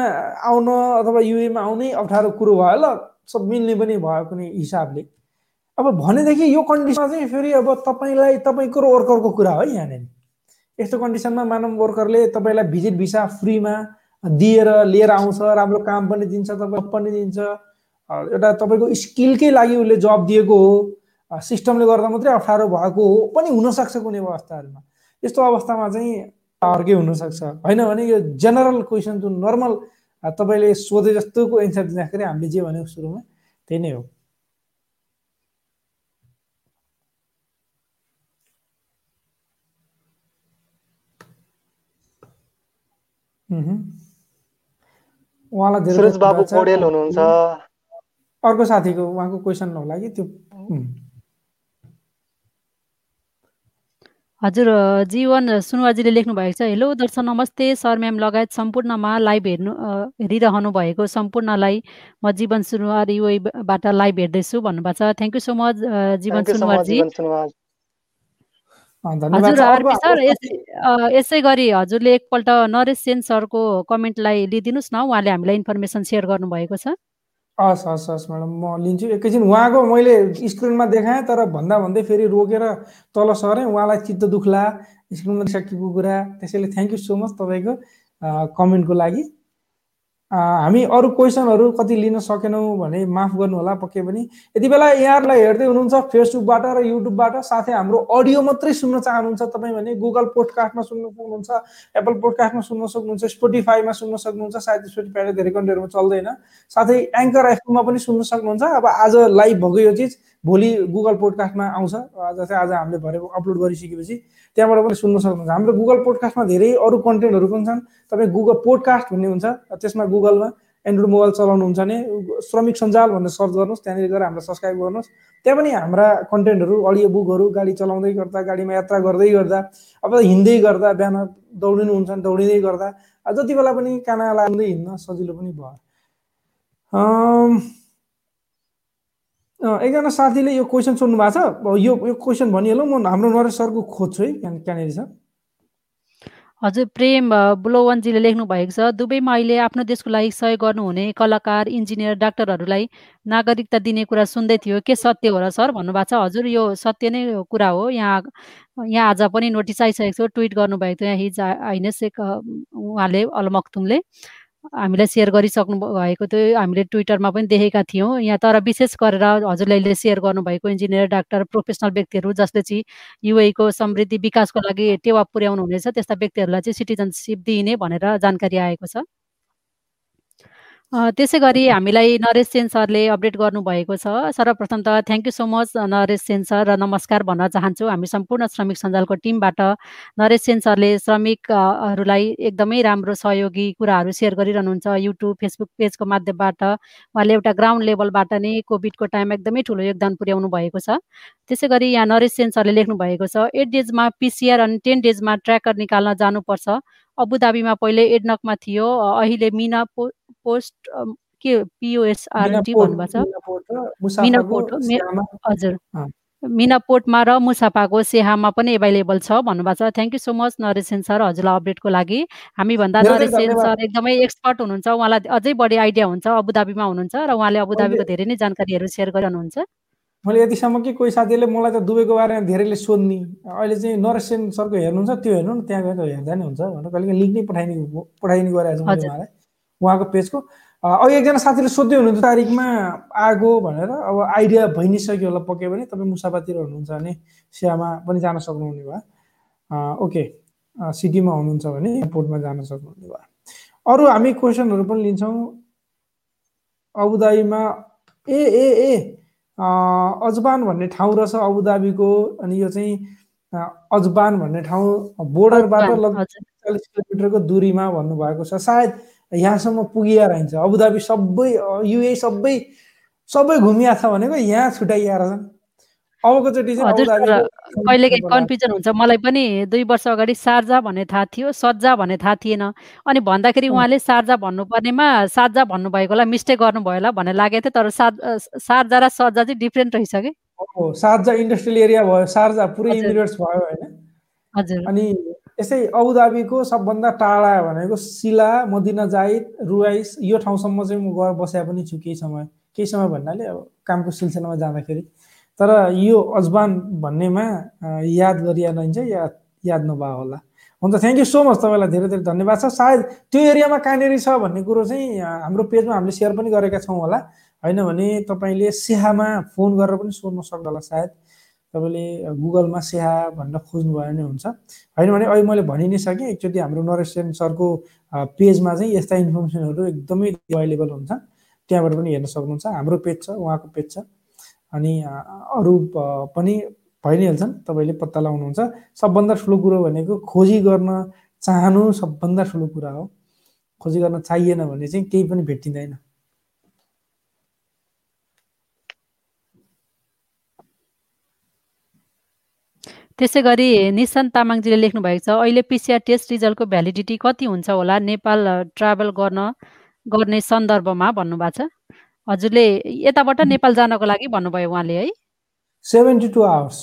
आउन अथवा युएमा आउनै अप्ठ्यारो कुरो भयो ल सब मिल्ने पनि भयो कुनै हिसाबले। अब भनेदेखि यो कन्डिसनमा चाहिँ फेरि अब तपाईँलाई तपाईँको वर्करको कुरा हो यहाँनिर। यस्तो कन्डिसनमा मानव वर्करले तपाईँलाई भिजिट भिसा फ्रीमा दिएर लिएर आउँछ राम्रो काम पनि दिन्छ तपाईँ पनि दिन्छ। एउटा तपाईँको स्किलकै लागि उसले जब दिएको हो। सिस्टमले गर्दा मात्रै अप्ठ्यारो भएको हो पनि हुनसक्छ कुनै अवस्थाहरूमा। यस्तो अवस्थामा चाहिँ अर्कै हुनसक्छ। होइन भने यो जेनरल क्वेसन जुन नर्मल तपाईँले सोधे जस्तोको एन्सर दिँदाखेरि हामीले जे भन्यौँ सुरुमा त्यही नै हो। मह्म। उहाँलाई धेरै सुरज बाबु। पौडेल हुनुहुन्छ। अर्को साथीको उहाँको क्वेसन होला कि त्यो? हजुर जीवन सुनवारजीले लेख्नु भएको छ। हेलो दर्शन नमस्ते। सर म्याम लगायत सम्पूर्णमा लाइभ हेर्नु हेरिरहनु भएको सम्पूर्णलाई म जीवन सुनवार युएबाट लाइभ हेर्दैछु भन्नुभएको छ। थ्याङ्क यू सो मच जीवन सुनवारजी जीवन सुनवार अँ, धन्यवाद हजुर यस गरी हजुरले एकपल्ट नरेश सेन सरको कमेन्टलाई लिइदिनुहोस् न। उहाँले हामीलाई इन्फर्मेसन सेयर गर्नुभएको छ। हस् हस् हस् म्याडम म लिन्छु। एकैछिन उहाँको मैले स्क्रिनमा देखाएँ तर भन्दा भन्दै फेरि रोकेर तल सरेँ। उहाँलाई चित्त दुख्ला स्क्रिनमा सकिएको कुरा। त्यसैले थ्याङ्क यू सो मच तपाईँको कमेन्टको लागि। हामी अरू क्वेसनहरू कति लिन सकेनौँ भने माफ गर्नु होला पक्कै पनि। यति बेला यहाँहरूलाई हेर्दै हुनुहुन्छ फेसबुकबाट र युट्युबबाट साथै हाम्रो अडियो मात्रै सुन्न चाहनुहुन्छ तपाईँ भने गुगल पोडकास्टमा सुन्न सक्नुहुन्छ एप्पल पोडकास्टमा सुन्न सक्नुहुन्छ स्पोटिफाईमा सुन्न सक्नुहुन्छ सायद स्पोटिफाईले धेरै कन्टेन्टमा चल्दैन। साथै एङ्कर एफएममा पनि सुन्न सक्नुहुन्छ। अब आज लाइभ भएको यो चिज भोलि गुगल पोडकास्टमा आउँछ। जस्तै आज हामीले भरे अपलोड गरिसकेपछि। त्यहाँबाट पनि सुन्न सक्नुहुन्छ। हाम्रो गुगल पोडकास्टमा धेरै अरू कन्टेन्टहरू पनि छन्। तपाईँ गुगल पोडकास्ट भन्ने हुन्छ त्यसमा गुगलमा एन्ड्रोइड मोबाइल चलाउनुहुन्छ भने श्रमिक सञ्जाल भनेर सर्च गर्नुहोस् त्यहाँनिर गएर हामीलाई सब्सक्राइब गर्नुहोस्। त्यहाँ पनि हाम्रा कन्टेन्टहरू अडियो बुकहरू गाडी चलाउँदै गर्दा गाडीमा यात्रा गर्दै गर्दा अब हिँड्दै गर्दा बिहान दौडिनुहुन्छ भने दौडिँदै गर्दा जति बेला पनि काना लाग्दै हिँड्न सजिलो पनि भयो। एकजना साथीले यो क्वेसन सोध्नु भएको छ। यो यो क्वेसन भनिहालौँ म हाम्रो नरेश सरको खोज्छु है त्यहाँ कहाँनिर छ। हजुर प्रेम बुलोवनजीले लेख्नु भएको छ दुबईमा अहिले आफ्नो देशको लागि सहयोग गर्नुहुने कलाकार इन्जिनियर डाक्टरहरूलाई नागरिकता दिने कुरा सुन्दै थियो। के सत्य हो र सर भन्नुभएको छ? हजुर यो सत्य नै कुरा हो। यहाँ यहाँ आज पनि नोटिस आइसकेको छ ट्विट गर्नुभएको थियो यहाँ हिज आइने शेख अ, उहाँले अल मखतुमले हामीलाई सेयर गरिसक्नु भएको थियो हामीले ट्विटरमा पनि देखेका थियौँ। यहाँ तर विशेष गरेर हजुरले सेयर गर्नुभएको इन्जिनियर डाक्टर प्रोफेसनल व्यक्तिहरू जसले चाहिँ युएको समृद्धि विकासको लागि टेवा पुर्याउनु हुनेछ त्यस्ता व्यक्तिहरूलाई चाहिँ सिटिजनसिप दिइने भनेर जानकारी आएको छ। त्यसै गरी हामीलाई नरेश सेन सरले अपडेट गर्नुभएको छ। सर्वप्रथम त thank you so much Naresh Sen sir र नमस्कार भन्न चाहन्छु। हामी सम्पूर्ण श्रमिक सञ्जालको टिमबाट नरेश सेन सरले श्रमिक अ, हरूलाई एकदमै राम्रो सहयोगी कुराहरू सेयर गरिरहनुहुन्छ। युट्युब फेसबुक पेजको माध्यमबाट उहाँले एउटा ग्राउन्ड लेभलबाट नै कोभिडको टाइममा एकदमै ठुलो योगदान पुर्याउनु भएको छ। त्यसै गरी यहाँ नरेश सेन सरले लेख्नु भएको छ एट डेजमा पिसिआर अनि टेन डेजमा ट्र्याकर निकाल्न जानुपर्छ। अबुधाबीमा पहिले एडनकमा थियो। अहिले मिना पो पोस्ट के पिओएसआरटी भन्नुभएको छ। मिना मुसाफाको पोर्ट हजुर। मिना पोर्टमा र मुसापाको सेहामा पनि एभाइलेबल छ भन्नुभएको छ। Thank you so much Naresh Sen sir हजुरलाई अपडेटको लागि। हामीभन्दा धेरै धेरै नरेश सेन धन्यवाद। सर एकदमै एक्सपर्ट हुनुहुन्छ। उहाँलाई अझै बढी आइडिया हुन्छ अबुधाबीमा हुनुहुन्छ र उहाँले अबुधाबीको धेरै नै जानकारीहरू सेयर गरिरहनुहुन्छ। मैले यतिसम्म कि कोही साथीहरूले मलाई त दुबईको बारेमा धेरैले सोध्ने। अहिले चाहिँ नरेश सेन सरको हेर्नुहुन्छ त्यो हेर्नु न त्यहाँ गएर हेर्दा नि हुन्छ भनेर कहिले लिङ्क नै पठाइने पठाइने गरेको छु मैले उहाँलाई उहाँको पेजको। अ, अघि एकजना साथीले सोध्दै हुनुहुन्छ तारिकमा आएको भनेर अब आइडिया भइ नै सक्यो होला पक्कै पनि तपाईँ मुसापातिर हुनुहुन्छ भने सियामा पनि जान सक्नुहुने भयो ओके सिटीमा हुनुहुन्छ भने एयरपोर्टमा जान सक्नुहुने भयो अरू हामी क्वेसनहरू पनि लिन्छौँ। अबुधाबीमा ए ए ए अजबान भन्ने ठाउँ रहेछ अबुधाबीको अनि यो चाहिँ अजबान भन्ने ठाउँ बोर्डरबाट लगभग चालिस किलोमिटरको दूरीमा भन्नुभएको छ। सायद यहाँसम्म पुगिया रहन्छ अबुधाबी सबै युए सबै सबै घुमिया छ भनेको यहाँ छुट्याइएर छन् अबको चाहिँ कहिलेकाहीँ। कन्फ्युजन हुन्छ। मलाई पनि दुई वर्ष अगाडि सार्जा भन्ने थाहा थियो सज्जा भन्ने थाहा थिएन। अनि भन्दाखेरि। उहाँले सार्जा भन्नुपर्नेमा सार्जा भन्नुभएको होला मिस्टेक गर्नुभयो होला भन्ने लागेको थियो तर सार्जा र सज्जा चाहिँ डिफ्रेन्ट रहेछ कि सार्जा इन्डस्ट्रियल एरिया भयो सार्जा पुरै। इमिरेट्स भयो होइन। हजुर। अनि यसै अबुधाबीको सबभन्दा टाढा भनेको सिला मदिना जाइद रुवाइस यो ठाउँसम्म चाहिँ म गएर बसेको पनि छु केही समय। केही समय भन्नाले अब कामको सिलसिलामा जाँदाखेरि। तर यो अजबान भन्नेमा याद गरिहालिन्छ या याद नभए होला। हुन्छ थ्याङ्क यू सो मच तपाईँलाई धेरै धेरै धन्यवाद छ। सायद त्यो एरियामा कहाँनिर छ भन्ने कुरो चाहिँ हाम्रो पेजमा हामीले सेयर पनि गरेका छौँ होला। होइन भने तपाईँले सेहामा फोन गरेर पनि सोध्न सक्नु होला सायद। तपाईँले गुगलमा सेहा भनेर खोज्नुभयो भने हुन्छ। होइन भने अहिले मैले भनि नै सकेँ एकचोटि हाम्रो नरेश सेन सरको पेजमा चाहिँ यस्ता इन्फर्मेसनहरू एकदमै एभाइलेबल हुन्छ। त्यहाँबाट पनि हेर्न सक्नुहुन्छ। हाम्रो पेज छ उहाँको पेज छ। अनि अरू पनि भइ नै हाल्छन् तपाईँले पत्ता लगाउनुहुन्छ। सबभन्दा ठुलो कुरो भनेको खोजी गर्न चाहनु सबभन्दा ठुलो कुरा हो। खोजी गर्न चाहिएन भने चाहिँ केही पनि भेटिँदैन। त्यसै गरी निशान्त तामाङजीले लेख्नु भएको छ अहिले पिसिआर टेस्ट रिजल्टको भ्यालिडिटी कति हुन्छ होला? नेपाल ट्राभल गर्न गर्ने सन्दर्भमा भन्नुभएको छ। हजुरले यताबाट नेपाल जानको लागि भन्नुभयो उहाँले है? सेभेन्टी टू आवर्स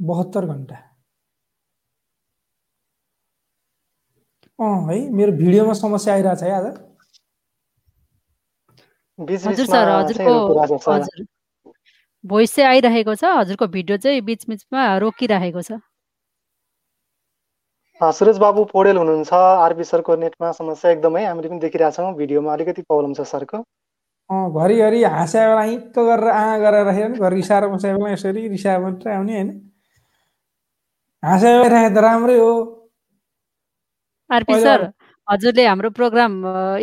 बहत्तर घन्टा। अँ है मेरो भिडियोमा समस्या आइरहेछ है आज। बिच हजुर सर हजुरको छ हजुर। भोइस चाहिँ आइरहेको छ हजुरको भिडियो चाहिँ बिच बिचमा रोकिरहेको छ। अँ, सुरज बाबु पौडेल हुनुहुन्छ आरबी सरको नेटमा समस्या एकदमै हामीले पनि देखिरहेछौँ भिडियोमा अलिकति प्रब्लम छ सरको। घरिघरि हाँस्या बेला हिक्क गरेर आ गरेर राख्यो भने घरि रिसाएर बसेको बेला यसरी रिसायो मात्रै आउने होइन। हाँस्या बेला राखे त राम्रै हो। आरपी सर हजुरले हाम्रो प्रोग्राम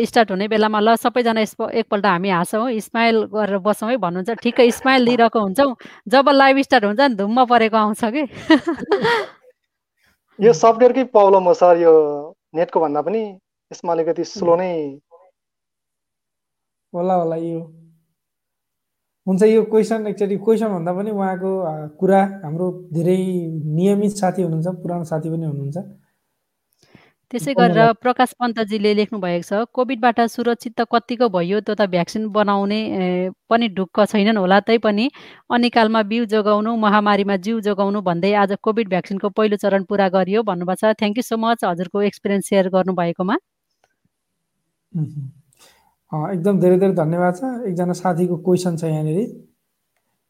स्टार्ट हुने बेलामा ल सबैजना एकपल्ट हामी हाँसौँ स्माइल गरेर बसौँ है भन्नुहुन्छ। ठिक्क स्माइल दिइरहेको हुन्छौँ। जब लाइभ स्टार्ट हुन्छ नि धुम्म परेको आउँछ कि? यो सफ्टवेयरकै प्रब्लम हो सर यो नेटको भन्दा पनि यसमा अलिकति स्लो नै होला होला यो। हुन्छ यो क्वेसन एकचोटि क्वेसन भन्दा पनि उहाँको कुरा हाम्रो धेरै नियमित साथी हुनुहुन्छ पुरानो साथी पनि हुनुहुन्छ। त्यसै गरेर प्रकाश पन्तजीले लेख्नु भएको छ कोभिडबाट सुरक्षित त कत्तिको भयो त्यो त भ्याक्सिन बनाउने पनि ढुक्क छैनन् होला तैपनि अनिकालमा बिउ जोगाउनु महामारीमा जिउ जोगाउनु भन्दै आज कोभिड भ्याक्सिनको पहिलो चरण पुरा गरियो भन्नुभएको छ। थ्याङ्क यू सो मच हजुरको एक्सपिरियन्स सेयर गर्नुभएकोमा। एकदम धेरै धेरै धन्यवाद छ। एकजना साथीको क्वेसन छ यहाँनिर।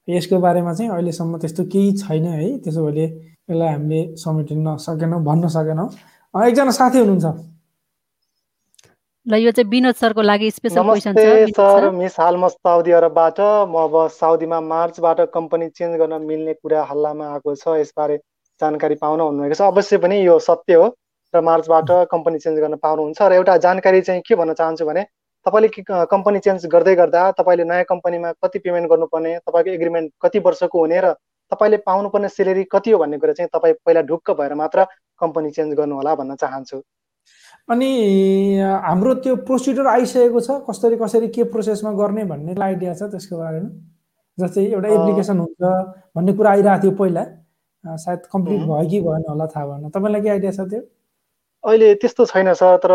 यसको बारेमा चाहिँ अहिलेसम्म त्यस्तो केही छैन है। त्यसो भएले यसलाई हामीले समेटिन सकेनौँ भन्न सकेनौँ। अ, एकजना साथी हुनुहुन्छ। ल यो चाहिँ विनोद सरको लागि स्पेसल क्वेसन छ। सर मिस हाल म साउदी अरबबाट। म अब साउदीमा मार्चबाट कम्पनी चेन्ज गर्न मिल्ने कुरा हल्लामा आएको छ। यसबारे जानकारी पाउन भन्नुभएको छ। अवश्य पनि यो सत्य हो। र मार्चबाट कम्पनी चेन्ज गर्न पाउनुहुन्छ। र एउटा जानकारी चाहिँ के भन्न चाहन्छु भने तपाईँले के- कम्पनी चेन्ज गर्दै गर्दा तपाईँले नयाँ कम्पनीमा कति पेमेन्ट गर्नुपर्ने तपाईँको एग्रिमेन्ट कति वर्षको हुने र तपाईँले पाउनुपर्ने सेलेरी कति हो भन्ने कुरा चाहिँ तपाईँ पहिला ढुक्क भएर मात्र कम्पनी चेन्ज गर्नु होला भन्न चाहन्छु। अनि हाम्रो त्यो प्रोसिडर आइसकेको छ कसरी कसरी के प्रोसेसमा गर्ने भन्ने आइडिया छ त्यसको बारेमा। जस्तै एउटा एप्लिकेसन हुन्छ भन्ने कुरा आइरहेको थियो पहिला। सायद कम्प्लिट भयो कि भएन होला थाहा भएन। तपाईँलाई के आइडिया छ त्यो? अहिले त्यस्तो छैन सर तर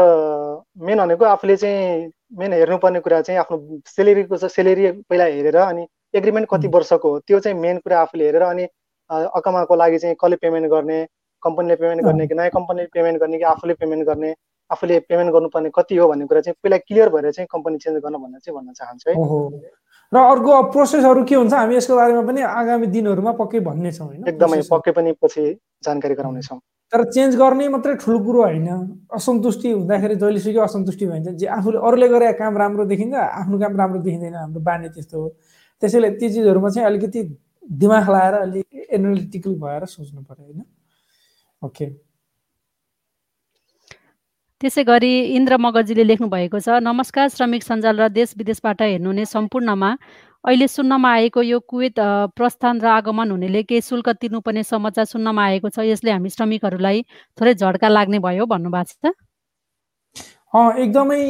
मेन भनेको आफूले चाहिँ मेन हेर्नुपर्ने कुरा चाहिँ आफ्नो सेलेरीको चाहिँ सेलेरी पहिला हेरेर अनि एग्रिमेन्ट कति वर्षको हो त्यो चाहिँ मेन कुरा आफूले हेरेर अनि अकमाको लागि चाहिँ कसले पेमेन्ट गर्ने कम्पनीले पेमेन्ट गर्ने कि नयाँ कम्पनीले पेमेन्ट गर्ने कि आफूले पेमेन्ट गर्ने आफूले पेमेन्ट गर्नुपर्ने कति हो भन्ने कुरा चाहिँ पहिला क्लियर भएर चाहिँ कम्पनी चेन्ज गर्न भनेर चाहिँ भन्न चाहन्छु है। र अर्को प्रोसेसहरू के हुन्छ हामी यसको बारेमा पनि आगामी दिनहरूमा पक्कै भन्ने छौँ होइन एकदमै पक्कै पनि पछि जानकारी गराउनेछौँ। तर चेन्ज गर्ने मात्रै ठुलो कुरो होइन। असन्तुष्टि हुँदाखेरि जहिलेसुकै असन्तुष्टि भइन्छ जे आफूले अरूले गरेका काम राम्रो देखिन्छ आफ्नो काम राम्रो देखिँदैन हाम्रो बानी त्यस्तो हो। त्यसैले ती चिजहरूमा चाहिँ अलिकति दिमाग लगाएर अलिक एनालिटिकल भएर सोच्नु पर्यो होइन? ओके त्यसै गरी इन्द्र मगरजीले लेख्नु भएको छ नमस्कार श्रमिक सञ्जाल र देश विदेशबाट हेर्नुहुने सम्पूर्णमा अहिले सुन्नमा आएको यो कुवेत प्रस्थान र आगमन हुनेले केही शुल्क तिर्नुपर्ने समाचार सुन्नमा आएको छ। यसले हामी श्रमिकहरूलाई थोरै झड्का लाग्ने भयो भन्नुभएको छ। एकदमै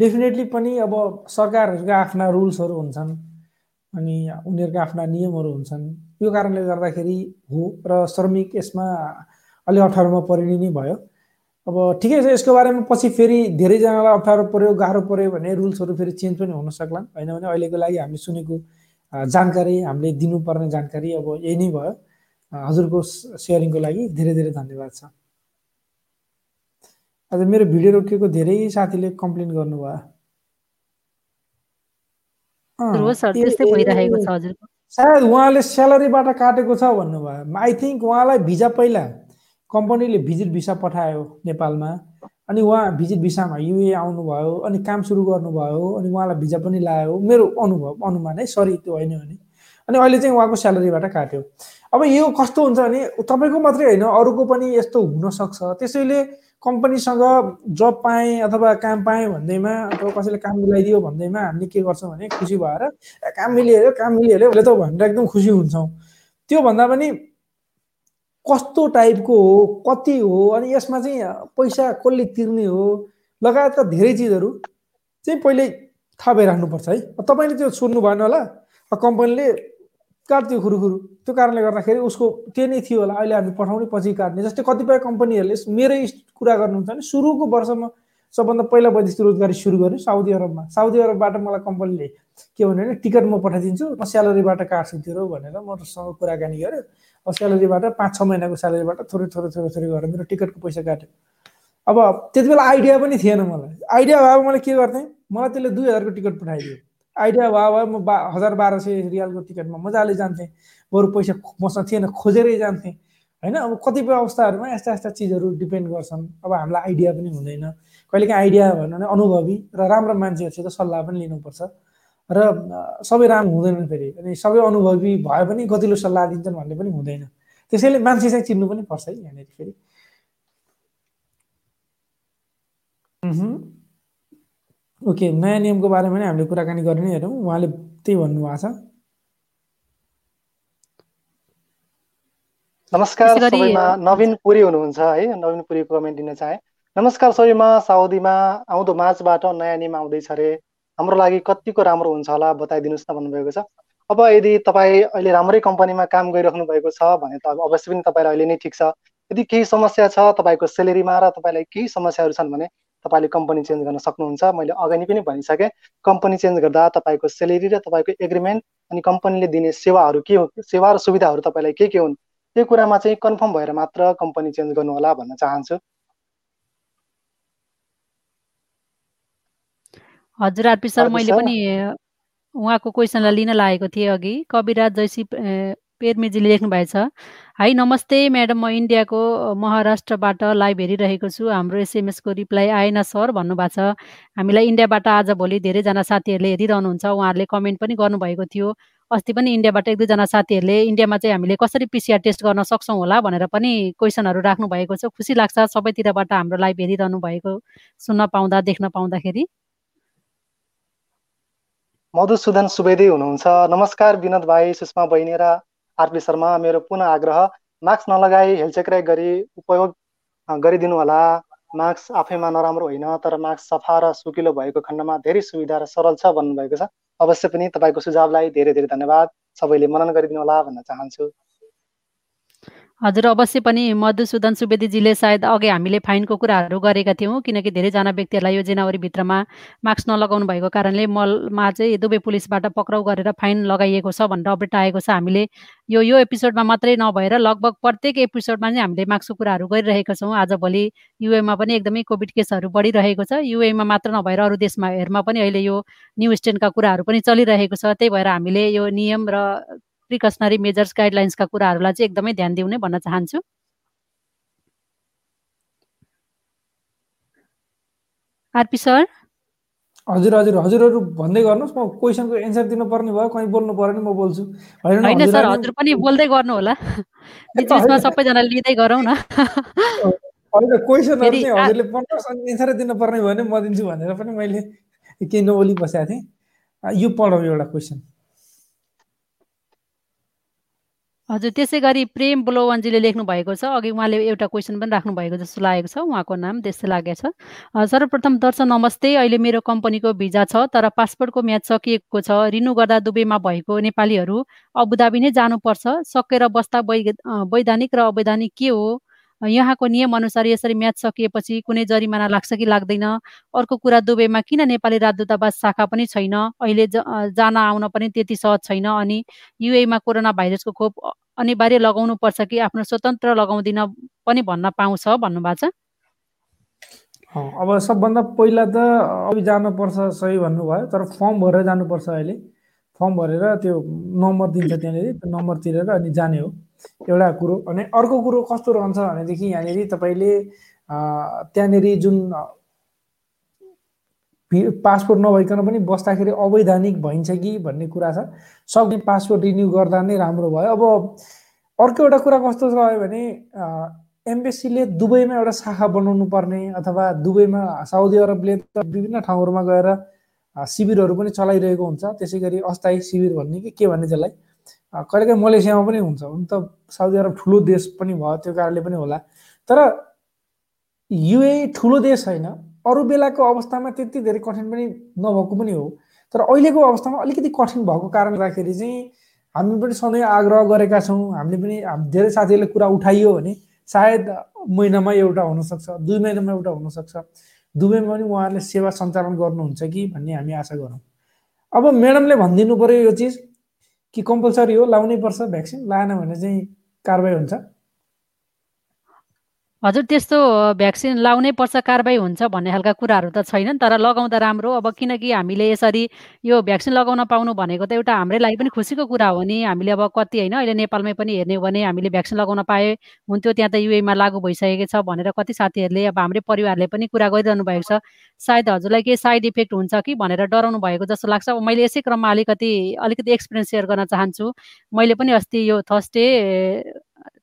डेफिनेटली पनि अब सरकारहरूका आफ्ना रुल्सहरू हुन्छन् अनि उनीहरूका आफ्ना नियमहरू हुन्छन्। यो कारणले गर्दाखेरि हो र श्रमिक यसमा अलि अप्ठ्यारोमा परिने नै भयो। अब ठिकै छ यसको बारेमा पछि फेरि धेरैजनालाई अप्ठ्यारो पऱ्यो गाह्रो पऱ्यो भने रुल्सहरू फेरि चेन्ज पनि हुन सक्लान् होइन भने अहिलेको लागि हामी सुनेको जानकारी हामीले दिनुपर्ने जानकारी अब यही नै भयो। हजुरको सेयरिङको लागि धेरै धेरै धन्यवाद छ। आज मेरो भिडियो रोकिएको धेरै साथीले कम्प्लेन गर्नुभयो। सायद उहाँले स्यालेरीबाट काटेको छ भन्नुभयो। आई थिङ्क उहाँलाई भिजा पहिला कम्पनीले भिजिट भिसा पठायो नेपालमा। अनि उहाँ भिजिट भिसामा युए आउनुभयो अनि काम सुरु गर्नुभयो अनि उहाँलाई भिजा पनि लायो। मेरो अनुभव अनुमान है सरी त्यो होइन भने। अनि अहिले चाहिँ उहाँको स्यालेरीबाट काट्यो। अब यो कस्तो हुन्छ भने तपाईँको मात्रै होइन अरूको पनि यस्तो हुनसक्छ। त्यसैले कम्पनीसँग जब पाएँ अथवा काम पाएँ भन्दैमा अथवा कसैले काम मिलाइदियो भन्दैमा हामीले के गर्छौँ भने खुसी भएर काम मिलिहाल्यो काम मिलिहाल्यो त भनेर एकदम खुसी हुन्छौँ। त्योभन्दा पनि कस्तो टाइपको हो कति हो अनि यसमा चाहिँ पैसा कसले तिर्ने हो लगायतका धेरै चिजहरू चाहिँ पहिले थाहा भइराख्नुपर्छ है। तपाईँले त्यो सोध्नु भएन होला कम्पनीले काट्थ्यो खुरुखुरु। त्यो कारणले गर्दाखेरि उसको त्यो नै थियो होला अहिले हामी पठाउने पछि काट्ने। जस्तै कतिपय कम्पनीहरूले मेरै कुरा गर्नुहुन्छ भने सुरुको वर्षमा सबभन्दा पहिला वैदेशिक रोजगारी सुरु गर्यो साउदी अरबमा। साउदी अरबबाट मलाई कम्पनीले के भन्यो भने टिकट म पठाइदिन्छु म स्यालेरीबाट काट्छु तिरो भनेर मसँग कुराकानी अब स्यालेरीबाट पाँच छ महिनाको स्यालेरीबाट थोरै थोरै थोरै थोरै गरेर मेरो टिकटको पैसा काट्यो। अब त्यति बेला आइडिया पनि थिएन मलाई। आइडिया भयो मैले के गर्थेँ? मलाई त्यसले दुई हजारको टिकट पठाइदियो। आइडिया भयो भयो म बा हजार बाह्र सय रियालको टिकटमा मजाले जान्थेँ। बरु पैसा मसँग थिएन खोजेरै जान्थेँ। होइन? अब कतिपय अवस्थाहरूमा यस्ता यस्ता चिजहरू डिपेन्ड गर्छन्। अब हामीलाई आइडिया पनि हुँदैन। कहिलेकाहीँ आइडिया भन्नु भने अनुभवी र राम्रो मान्छेहरूसित सल्लाह पनि लिनुपर्छ। र सबै राम्रो हुँदैनन् फेरि। अनि सबै अनुभवी भए पनि गतिलो सल्लाह दिन्छन् भन्ने पनि हुँदैन। त्यसैले मान्छे चाहिँ चिन्नु पनि पर्छ है यहाँनिर फेरि। ओके नयाँ नियमको बारेमा पनि हामीले कुराकानी गर्ने नै हेरौँ। उहाँले त्यही भन्नुभएको छ। नमस्कार सबैमा। नवीन पुरी हुनुहुन्छ है। नवीन पुरीको कमेन्ट दिन चाहे। नमस्कार सबैमा। साउदीमा आउँदो मार्चबाट नयाँ नियम आउँदैछ अरे हाम्रो लागि कतिको राम्रो हुन्छ होला बताइदिनुहोस् न भन्नुभएको छ। अब यदि तपाईँ अहिले राम्रै कम्पनीमा काम गरिराख्नु भएको छ भने त अवश्य पनि तपाईँलाई अहिले नै ठिक छ। यदि केही समस्या छ तपाईँको सेलेरीमा र तपाईँलाई केही समस्याहरू छन् भने तपाईँले कम्पनी चेन्ज गर्न सक्नुहुन्छ। मैले अगाडि पनि भनिसकेँ कम्पनी चेन्ज गर्दा तपाईँको सेलेरी र तपाईँको एग्रिमेन्ट अनि कम्पनीले दिने सेवाहरू के हो सेवा र सुविधाहरू तपाईँलाई के के हुन् त्यो कुरामा चाहिँ कन्फर्म भएर मात्र कम्पनी चेन्ज गर्नु होला भन्न चाहन्छु। हजुर आरपी सर मैले पनि उहाँको क्वेसनलाई लिन लागेको थिएँ अघि। कविराज जैसी पेर्मेजीले लेख्नु भएछ। है नमस्ते म्याडम म इन्डियाको महाराष्ट्रबाट लाइभ हेरिरहेको छु। हाम्रो एसएमएसको रिप्लाई आएन सर भन्नुभएको छ। हामीलाई इन्डियाबाट आजभोलि धेरैजना साथीहरूले हेरिरहनुहुन्छ। उहाँहरूले कमेन्ट पनि गर्नुभएको थियो। अस्ति पनि इन्डियाबाट एक दुईजना साथीहरूले इन्डियामा चाहिँ हामीले कसरी पिसिआर टेस्ट गर्न सक्छौँ होला? भनेर पनि क्वेसनहरू राख्नु भएको छ। खुसी लाग्छ सबैतिरबाट हाम्रो लाइभ हेरिरहनु भएको सुन्न पाउँदा देख्न पाउँदाखेरि। मधुसूदन सुवेदी हुनुहुन्छ। नमस्कार विनोद भाइ सुषमा बहिनी र आरपी शर्मा मेरो पुनः आग्रह मास्क नलगाई हेलचेक्राइ गरी उपयोग गरिदिनु होला। मास्क आफैमा नराम्रो होइन तर मास्क सफा र सुकिलो भएको खण्डमा धेरै सुविधा र सरल छ भन्नुभएको छ। अवश्य पनि तपाईँको सुझावलाई धेरै धेरै धन्यवाद। सबैले मनन गरिदिनु होला भन्न चाहन्छु। हजुर अवश्य पनि मधुसूदन सुवेदीजीले सायद अघि हामीले फाइनको कुराहरू गरेका थियौँ किनकि धेरैजना व्यक्तिहरूलाई यो जनवरीभित्रमा मास्क नलगाउनु भएको कारणले मलमा चाहिँ दुवै पुलिसबाट पक्राउ गरेर फाइन लगाइएको छ भनेर अपडेट आएको छ। हामीले यो यो एपिसोडमा मात्रै नभएर लगभग प्रत्येक एपिसोडमा चाहिँ हामीले मास्कको कुराहरू गरिरहेका छौँ। आजभोलि युएमा पनि एकदमै कोभिड केसहरू बढिरहेको छ। युएमा मात्र नभएर अरू देशमा हेरमा पनि अहिले यो न्यु स्टेन्डका कुराहरू पनि चलिरहेको छ। त्यही भएर हामीले यो नियम र प्रिकसनरी मेजर्स गाइडलाइन्सका कुराहरूलाई चाहिँ एकदमै ध्यान दिउने भन्न चाहन्छु। RP sir? हजुर हजुर हजुरहरू भन्दै गर्नुहोस्। म क्वेसनको एन्सर दिनु पर्ने भयो कहीँ बोल्नु पर्यो नि म बोल्छु। होइन सर हजुर पनि बोल्दै गर्नु होला। बिचमा सबैजना लिँदै गरौँ न। होइन क्वेसनहरू चाहिँ हजुरले एन्सरै दिनु पर्ने भयो भने म दिन्छु भनेर पनि मैले केही नबोली बसेको थिएँ। यो पढौँ एउटा क्वेसन। हजुर त्यसै गरी प्रेम बोलोवानजीले लेख्नु भएको छ। अघि उहाँले एउटा क्वेसन पनि राख्नु भएको जस्तो लागेको छ। उहाँको नाम त्यस्तै लागेको छ। सर्वप्रथम दर्शन नमस्ते। अहिले मेरो कम्पनीको भिजा छ तर पासपोर्टको म्याच सकिएको छ। रिन्यू गर्दा दुबईमा भएको नेपालीहरू अबुधाबी नै जानुपर्छ। सकेर बस्दा वैधानिक र अवैधानिक के हो? यहाँको नियमअनुसार यसरी म्याच सकिएपछि कुनै जरिमाना लाग्छ कि लाग्दैन। अर्को कुरा दुबईमा किन नेपाली राजदूतावास शाखा पनि छैन? अहिले जान आउन पनि त्यति सहज छैन अनि युएमा कोरोना भाइरसको खोप अनिवार्य लगाउनु पर्छ कि आफ्नो स्वतन्त्र लगाउँदिन पनि भन्न पाउँछ भन्नुभएको छ? अब सबभन्दा पहिला त अघि जानुपर्छ सही भन्नुभयो तर फर्म भरेर जानुपर्छ अहिले। फर्म भरेर त्यो नम्बर दिन्छ त्यहाँनिर त्यो नम्बर तिरेर अनि जाने हो। एउटा कुरो अनि अर्को कुरो कस्तो रहन्छ भनेदेखि यहाँनिर तपाईँले त्यहाँनिर जुन पासपोर्ट नभइकन पनि बस्दाखेरि अवैधानिक भइन्छ कि भन्ने कुरा छ सक्ने पासपोर्ट रिन्यू गर्दा नै राम्रो भयो। अब अर्को एउटा कुरा कस्तो रह्यो भने एम्बेसीले दुबईमा एउटा शाखा बनाउनु पर्ने अथवा दुबईमा साउदी अरबले त विभिन्न ठाउँहरूमा गएर शिविरहरू पनि चलाइरहेको हुन्छ त्यसै गरी अस्थायी शिविर भन्ने कि के भन्ने त्यसलाई? कहिलेकाहीँ मलेसियामा पनि हुन्छ। हुन त साउदी अरब ठुलो देश पनि भयो त्यो कारणले पनि होला। तर युए ठुलो देश होइन अरू बेलाको अवस्थामा त्यति धेरै कठिन पनि नभएको पनि हो। तर अहिलेको अवस्थामा अलिकति कठिन भएको कारणले गर्दाखेरि चाहिँ हामी पनि सधैँ आग्रह गरेका छौँ। हामीले पनि धेरै साथीहरूले कुरा उठाइयो भने सायद महिनामा एउटा हुनसक्छ दुई महिनामा एउटा हुनसक्छ। दुबईमा पनि उहाँहरूले सेवा सञ्चालन गर्नुहुन्छ कि भन्ने हामी आशा गरौँ। अब म्याडमले भनिदिनु पऱ्यो यो चिज कि कम्पलसरी हो लाउनै पर्छ भ्याक्सिन लाएन भने चाहिँ कारवाही हुन्छ। हजुर त्यस्तो भ्याक्सिन लाउनै पर्छ कारवाही हुन्छ भन्ने खालका कुराहरू त छैनन् तर लगाउँदा राम्रो अब किनकि हामीले यसरी यो भ्याक्सिन लगाउन पाउनु भनेको त एउटा हाम्रै लागि पनि खुसीको कुरा हो नि। हामीले अब कति होइन अहिले नेपालमै पनि हेर्ने हो भने हामीले भ्याक्सिन लगाउन पाए हुन्थ्यो त्यहाँ त युएमा लागु भइसकेको छ भनेर कति साथीहरूले अब हाम्रै परिवारले पनि कुरा गरिरहनु भएको छ। सायद हजुरलाई केही साइड इफेक्ट हुन्छ कि भनेर डराउनु भएको जस्तो लाग्छ। अब मैले यसै क्रममा अलिकति अलिकति एक्सपिरियन्स सेयर गर्न चाहन्छु। मैले पनि अस्ति यो थर्सडे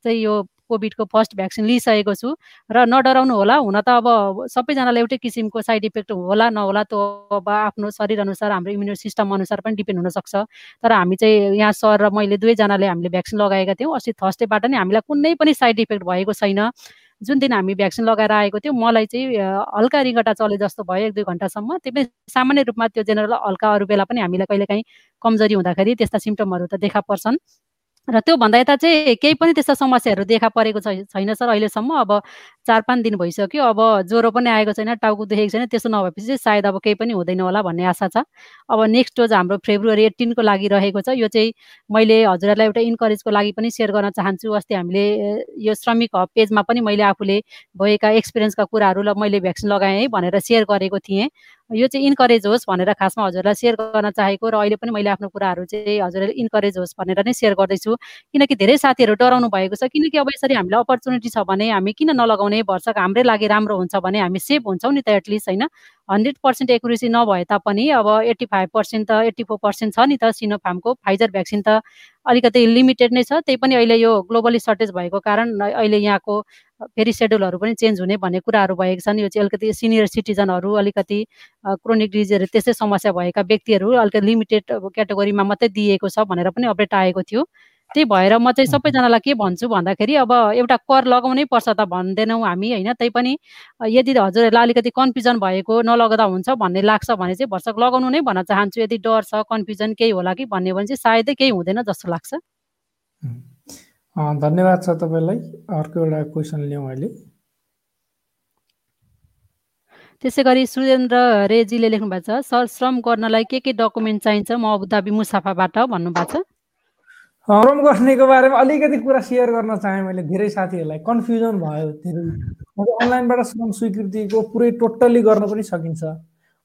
चाहिँ यो कोभिडको फर्स्ट भ्याक्सिन लिइसकेको छु। र नडराउनु होला हुन त अब सबैजनालाई एउटै किसिमको साइड इफेक्ट होला नहोला त्यो अब आफ्नो शरीर अनुसार हाम्रो इम्युनिटी सिस्टम अनुसार पनि डिपेन्ड हुनसक्छ तर हामी चाहिँ यहाँ सर र मैले दुवैजनाले हामीले भ्याक्सिन लगाएका थियौँ। अस्ति थर्सडेबाट नै हामीलाई कुनै पनि साइड इफेक्ट भएको छैन। जुन दिन हामी भ्याक्सिन लगाएर आएको थियौँ मलाई चाहिँ हल्का रिङ्गटा चले जस्तो भयो एक दुई घन्टासम्म। त्यो पनि सामान्य रूपमा त्यो जेनरल हल्का अरू बेला पनि हामीलाई कहिलेकाहीँ कमजोरी हुँदाखेरि त्यस्ता सिम्टमहरू त देखा पर्छन्। र त्योभन्दा यता चाहिँ केही पनि त्यस्ता समस्याहरू देखा परेको छैन सर अहिलेसम्म। अब चार पाँच दिन भइसक्यो अब ज्वरो पनि आएको छैन टाउको देखेको छैन त्यसो नभएपछि चाहिँ सायद अब केही पनि हुँदैन होला भन्ने आशा छ। अब नेक्स्ट डोज हाम्रो फेब्रुअरी एट्टिनको लागि रहेको छ यो चाहिँ मैले हजुरहरूलाई एउटा इन्करेजको लागि पनि सेयर गर्न चाहन्छु। अस्ति हामीले यो श्रमिक हब पेजमा पनि मैले आफूले भएका एक्सपिरियन्सका कुराहरू ल मैले भ्याक्सिन लगाएँ है भनेर सेयर गरेको थिएँ। यो चाहिँ इन्करेज होस् भनेर खासमा हजुरलाई सेयर गर्न चाहेको र अहिले पनि मैले आफ्नो कुराहरू चाहिँ हजुरले इन्करेज होस् भनेर नै सेयर गर्दैछु। किनकि धेरै साथीहरू डराउनु भएको छ। किनकि अब यसरी हामीलाई अपर्च्युनिटी छ भने हामी किन नलगाउने? भर्सक हाम्रै लागि राम्रो हुन्छ भने हामी सेफ हुन्छौँ नि त एटलिस्ट होइन? हन्ड्रेड पर्सेन्ट एकुरेसी नभए तापनि अब एट्टी फाइभ पर्सेन्ट त एट्टी फोर पर्सेन्ट छ नि त सिनोफार्मको फाइजर भ्याक्सिन त अलिकति लिमिटेड नै छ। त्यही पनि अहिले यो ग्लोबली सर्टेज भएको कारण अहिले यहाँको फेरि सेड्युलहरू पनि चेन्ज हुने भन्ने कुराहरू भएको छन्। यो चाहिँ अलिकति सिनियर सिटिजनहरू अलिकति क्रोनिक डिजिजहरू त्यस्तै समस्या भएका व्यक्तिहरू अलिकति लिमिटेड क्याटेगोरीमा मात्रै दिएको छ भनेर पनि अपडेट आएको थियो। त्यही भएर म चाहिँ सबैजनालाई के भन्छु भन्दाखेरि अब एउटा कर लगाउनै पर्छ त भन्दैनौँ हामी होइन? त्यही पनि यदि हजुरहरूलाई अलिकति कन्फ्युजन भएको नलगाउँदा हुन्छ भन्ने लाग्छ भने चाहिँ भर्सक लगाउनु नै भन्न चाहन्छु। यदि डर छ कन्फ्युजन केही होला कि भन्ने भने चाहिँ सायदै केही हुँदैन जस्तो लाग्छ। धन्यवाद छ तपाईँलाई। अर्को एउटा क्वेसन लिउँ अहिले। त्यसै गरी सुरेन्द्र रेजीले लेख्नु भएको छ सर श्रम गर्नलाई के के डकुमेन्ट चाहिन्छ? म अबुधाबी मुसाफाबाट भन्नुभएको छ। श्रम गर्नेको बारेमा अलिकति कुरा सेयर गर्न चाहेँ मैले धेरै साथीहरूलाई। कन्फ्युजन भयो धेरै। अनलाइनबाट श्रम स्वीकृतिको पुरै टोटल्ली गर्न पनि सकिन्छ।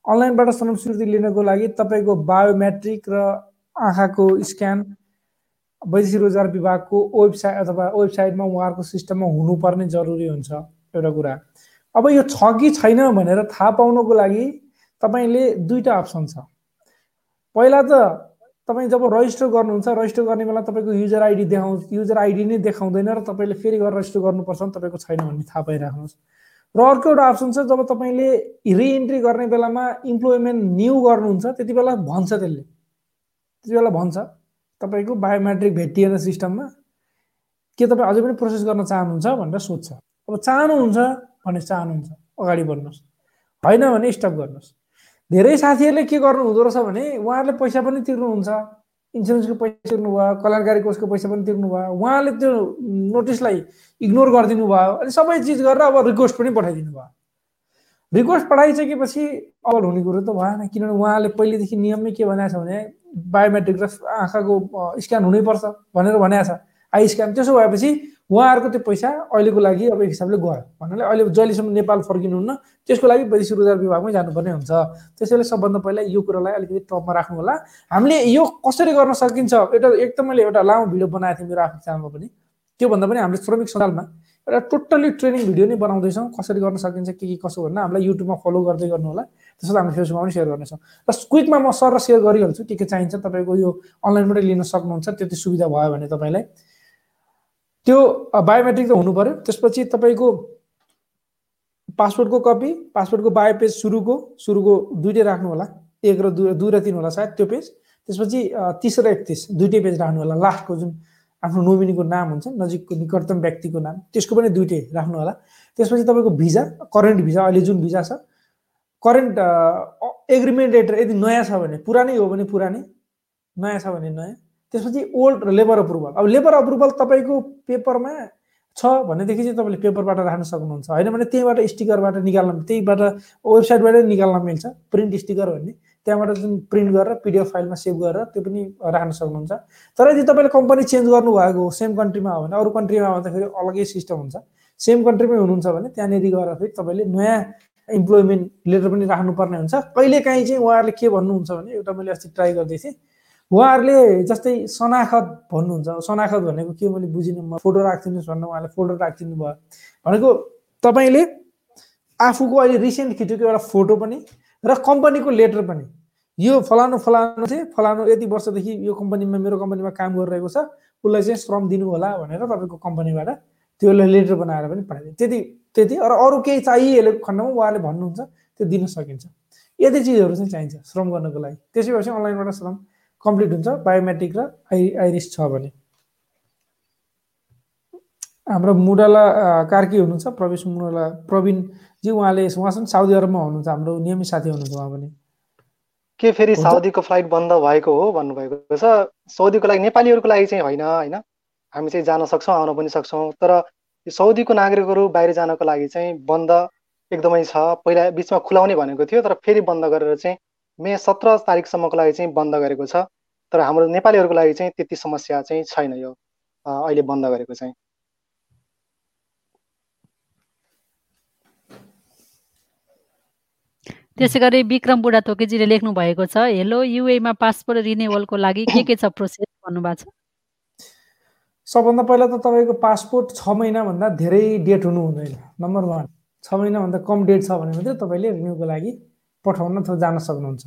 अनलाइनबाट श्रम स्वीकृति लिनको लागि तपाईँको बायोमेट्रिक र आँखाको स्क्यान वैदेशिक रोजगार विभागको वेबसाइट अथवा वेबसाइटमा उहाँहरूको सिस्टममा हुनुपर्ने जरुरी हुन्छ एउटा कुरा। अब यो छ कि छैन भनेर थाहा पाउनको लागि तपाईँले दुईवटा अप्सन छ। पहिला त तपाईँ जब रजिस्टर गर्नुहुन्छ रजिस्टर गर्ने बेला तपाईँको युजर आइडी देखाउँछ युजर आइडी नै देखाउँदैन र तपाईँले फेरि गरेर रजिस्टर गर्नुपर्छ तपाईँको छैन भन्ने थाहा पाइराख्नुहोस्। र अर्को एउटा अप्सन छ जब तपाईँले रिइन्ट्री गर्ने बेलामा इम्प्लोइमेन्ट न्यू गर्नुहुन्छ त्यति बेला भन्छ त्यसले। त्यति बेला भन्छ। तपाईँको बायोमेट्रिक भेटिएन सिस्टममा के तपाईँ अझै पनि प्रोसेस गर्न चाहनुहुन्छ भनेर सोध्छ। अब चाहनुहुन्छ भने चाहनुहुन्छ। अगाडि बढ्नुहोस्। होइन भने स्टप गर्नुहोस्। धेरै साथीहरूले के गर्नु हुँदो रहेछ भने उहाँहरूले पैसा पनि तिर्नुहुन्छ इन्सुरेन्सको पैसा तिर्नु भयो कल्याणकारी कोषको पैसा पनि तिर्नु भयो उहाँले त्यो नोटिसलाई इग्नोर गरिदिनु भयो अनि सबै चिज गरेर अब रिक्वेस्ट पनि पठाइदिनु भयो। रिक्वेस्ट पठाइसकेपछि अब हुने कुरो त भएन किनभने उहाँले पहिलेदेखि नियममै के भनेको छ भने बायोमेट्रिक र आँखाको स्क्यान हुनैपर्छ भनेर भनेको छ। आई स्क्यान त्यसो भएपछि उहाँहरूको त्यो पैसा अहिलेको लागि अब एक हिसाबले गयो। भन्नाले अहिले जहिलेसम्म नेपाल फर्किनुहुन्न त्यसको लागि वैदेशिक रोजगार विभागमै जानुपर्ने हुन्छ। त्यसैले सबभन्दा पहिला यो कुरालाई अलिकति टपमा राख्नु होला हामीले यो कसरी गर्न सकिन्छ एउटा एक त मैले एउटा लामो भिडियो बनाएको थिएँ मेरो आफ्नो च्यानलमा पनि। त्योभन्दा पनि हामीले श्रमिक सञ्जालमा एउटा टोटल्ली ट्रेनिङ भिडियो नै बनाउँदैछौँ। कसरी गर्न सकिन्छ के के कसो भन्दा हामीलाई युट्युबमा फलो गर्दै गर्नु होला त्यसो हामी फेसबुकमा पनि सेयर गर्नेछौँ। र क्विकमा म सर र सेयर गरिहाल्छु। के के चाहिन्छ तपाईँको यो अनलाइनबाटै लिन सक्नुहुन्छ। त्यति सुविधा भयो भने तपाईँलाई। त्यो बायोमेट्रिक त हुनु पऱ्यो त्यसपछि तपाईँको पासपोर्टको कपी पासपोर्टको बायो पेज सुरुको सुरुको दुइटै राख्नु होला। एक र दुई दुई र तिन होला सायद त्यो पेज त्यसपछि तिस र एकतिस दुइटै पेज राख्नु होला। लास्टको जुन आफ्नो नोमिनीको नाम हुन्छ नजिकको निकटतम व्यक्तिको नाम त्यसको पनि दुइटै राख्नु होला। त्यसपछि तपाईँको भिजा करेन्ट भिजा अहिले जुन भिजा छ करेन्ट एग्रिमेन्ट लेटर यदि नयाँ छ भने पुरानै हो भने पुरानै नयाँ छ भने नयाँ। त्यसपछि ओल्ड लेबर अप्रुभल। अब लेबर अप्रुभल तपाईँको पेपरमा छ भनेदेखि चाहिँ तपाईँले पेपरबाट राख्न सक्नुहुन्छ। होइन भने त्यहीँबाट स्टिकरबाट निकाल्न त्यहीबाट वेबसाइटबाटै निकाल्न मिल्छ। प्रिन्ट स्टिकर भन्ने। त्यहाँबाट जुन प्रिन्ट गरेर पिडिएफ फाइलमा सेभ गरेर त्यो पनि राख्न सक्नुहुन्छ। तर यदि तपाईँले कम्पनी चेन्ज गर्नुभएको हो सेम कन्ट्रीमा हो भने अरू कन्ट्रीमा आउँदाखेरि अलग्गै सिस्टम हुन्छ। सेम कन्ट्रीमै हुनुहुन्छ भने त्यहाँनिर गएर फेरि तपाईँले नयाँ इम्प्लोइमेन्ट लेटर पनि राख्नुपर्ने हुन्छ। कहिलेकाहीँ चाहिँ उहाँहरूले के भन्नुहुन्छ भने एउटा मैले अस्ति ट्राई गर्दै थिएँ। उहाँहरूले जस्तै सनाखत भन्नुहुन्छ। सनाखत भनेको के मैले बुझिनँ म फोटो राखिदिनुहोस् भन्दा उहाँले फोटो राखिदिनु भयो भनेको तपाईँले आफूको अहिले रिसेन्ट खिचेको एउटा फोटो पनि र कम्पनीको लेटर पनि। यो फलानु फलानु चाहिँ फलानु यति वर्षदेखि यो कम्पनीमा मेरो कम्पनीमा काम गरिरहेको छ उसलाई चाहिँ श्रम दिनु होला भनेर तपाईँको कम्पनीबाट त्यो लेटर बनाएर पनि पठाइदियो। त्यति त्यति र अरू केही चाहिएले खण्डमा उहाँले भन्नुहुन्छ त्यो दिन सकिन्छ। यति चिजहरू चाहिँ चाहिन्छ श्रम गर्नको लागि। त्यसै भएपछि अनलाइनबाट श्रम कम्प्लिट हुन्छ बायोमेट्रिक र आइ आइरिस छ भने। हाम्रो मुडाला कार्की हुनुहुन्छ? प्रवेश मुडाला प्रवीणजी उहाँले उहाँसँग साउदी अरबमा हुनुहुन्छ हाम्रो नियमित साथी हुनुहुन्छ उहाँ पनि। के फेरि साउदीको फ्लाइट बन्द भएको हो भन्नुभएको छ। साउदीको लागि नेपालीहरूको लागि चाहिँ होइन होइन? हामी चाहिँ जान सक्छौँ आउन पनि सक्छौँ तर साउदीको नागरिकहरू बाहिर जानको लागि चाहिँ बन्द एकदमै छ। पहिला बिचमा खुलाउने भनेको थियो तर फेरि बन्द गरेर चाहिँ मे सत्र तारिकसम्मको लागि चाहिँ बन्द गरेको छ। तर हाम्रो नेपालीहरूको लागि चाहिँ त्यति समस्या चाहिँ छैन यो अहिले बन्द गरेको चाहिँ। त्यसै गरी विक्रम बुढा थोकेजीले लेख्नु भएको छ हेलो युएमा पासपोर्ट रिनेवलको लागि के के छ प्रोसेस? भन्नुभएको छ। सबभन्दा पहिला त तपाईँको पासपोर्ट छ महिनाभन्दा धेरै डेट हुनु हुँदैन। नम्बर वान छ महिनाभन्दा कम डेट छ भने मात्रै तपाईँले रिन्युको लागि पठाउन अथवा जान सक्नुहुन्छ।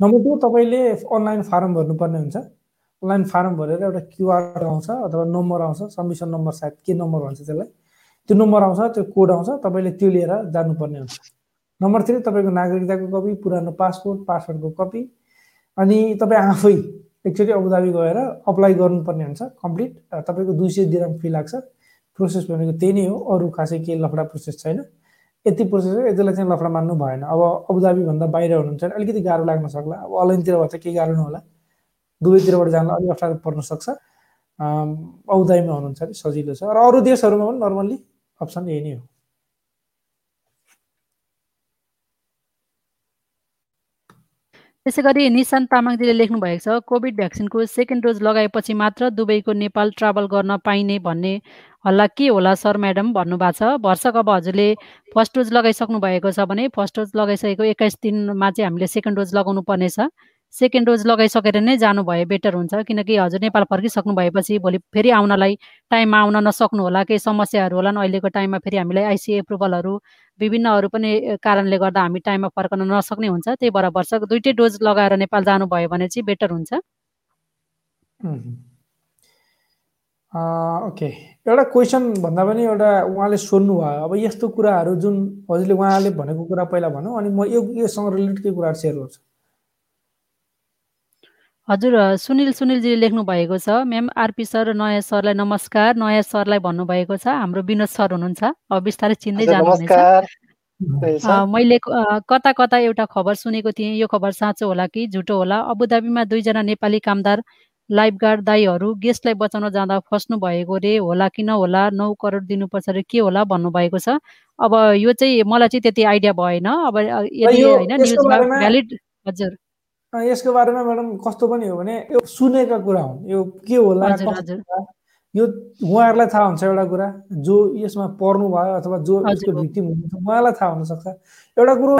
नम्बर टू तपाईँले अनलाइन फारम भर्नुपर्ने हुन्छ। अनलाइन फारम भरेर एउटा क्युआर आउँछ अथवा नम्बर आउँछ सबमिसन नम्बर सायद के नम्बर भन्छ त्यसलाई। त्यो नम्बर आउँछ त्यो कोड आउँछ तपाईँले त्यो लिएर जानुपर्ने हुन्छ। नम्बर थ्री तपाईँको नागरिकताको कपी पुरानो पासपोर्ट पासपोर्टको कपी अनि तपाईँ आफै एकचोटि अबुधाबी गएर अप्लाई गर्नुपर्ने हुन्छ कम्प्लिट तपाईँको दुई सय दिराम फी लाग्छ। प्रोसेस भनेको त्यही नै हो अरू खासै केही लफडा प्रोसेस छैन। यति प्रोसेस हो यतिलाई चाहिँ लफडा मान्नु भएन। अब अबुधाबीभन्दा बाहिर हुनुहुन्छ भने अलिकति गाह्रो लाग्न सक्ला। अब अनलाइनतिरबाट चाहिँ केही गाह्रो नहोला। दुवैतिरबाट जानलाई अलिक अप्ठ्यारो पर्न सक्छ। अबुधाबीमा हुनुहुन्छ भने सजिलो छ। र अरू देशहरूमा पनि नर्मल्ली अप्सन यही नै हो। त्यसै गरी निशान्त तामाङजीले लेख्नु भएको छ कोभिड भ्याक्सिनको सेकेन्ड डोज लगाएपछि मात्र दुबईको नेपाल ट्राभल गर्न पाइने भन्ने हल्ला के होला सर म्याडम भन्नुभएको छ? भर्सक अब हजुरले फर्स्ट डोज लगाइसक्नु भएको छ भने फर्स्ट डोज लगाइसकेको एक्काइस दिनमा चाहिँ हामीले सेकेन्ड डोज लगाउनु पर्नेछ। सेकेन्ड डोज लगाइसकेर नै जानु भए बेटर हुन्छ किनकि हजुर नेपाल फर्किसक्नु भएपछि भोलि फेरि आउनलाई टाइममा आउन नसक्नु होला केही समस्याहरू होला अहिलेको टाइममा फेरि हामीलाई आइसिए एप्रुभलहरू विभिन्नहरू पनि कारणले गर्दा हामी टाइममा फर्कन नसक्ने हुन्छ। त्यही भएर वर्षको दुइटै डोज लगाएर नेपाल जानुभयो भने चाहिँ बेटर हुन्छ। ओके एउटा क्वेसन भन्दा पनि एउटा उहाँले सोध्नु भयो अब यस्तो कुराहरू जुन हजुरले उहाँले भनेको कुरा पहिला भनौँ अनि म यो योसँग रिलेटेड केही कुराहरू सेयर गर्छु। हजुर सुनिल सुनिलजीले लेख्नु भएको छ म्याम आरपी सर र नयाँ सरलाई नमस्कार। नयाँ सरलाई भन्नुभएको छ। हाम्रो विनोद सर हुनुहुन्छ। अब बिस्तारै चिन्दै जानुहुनेछ। मैले कता कता एउटा खबर सुनेको थिएँ। यो खबर साँचो होला कि झुटो होला? अबुधाबीमा दुईजना नेपाली कामदार लाइफगार्ड दाईहरू गेस्टलाई बचाउन जाँदा फस्नु भएको रे होला कि नहोला नौ करोड दिनुपर्छ रे के होला भन्नुभएको छ। अब यो चाहिँ मलाई चाहिँ त्यति आइडिया भएन। अब यदि होइन न्युजमा भ्यालिड हजुर। यसको बारेमा म्याडम कस्तो पनि हो भने यो सुनेका कुरा हुन्। यो के होला यो उहाँहरूलाई थाहा हुन्छ एउटा कुरा जो यसमा पर्नु भयो अथवा जो यसको भिक्टिम हुनुहुन्छ उहाँलाई थाहा हुनसक्छ। एउटा कुरो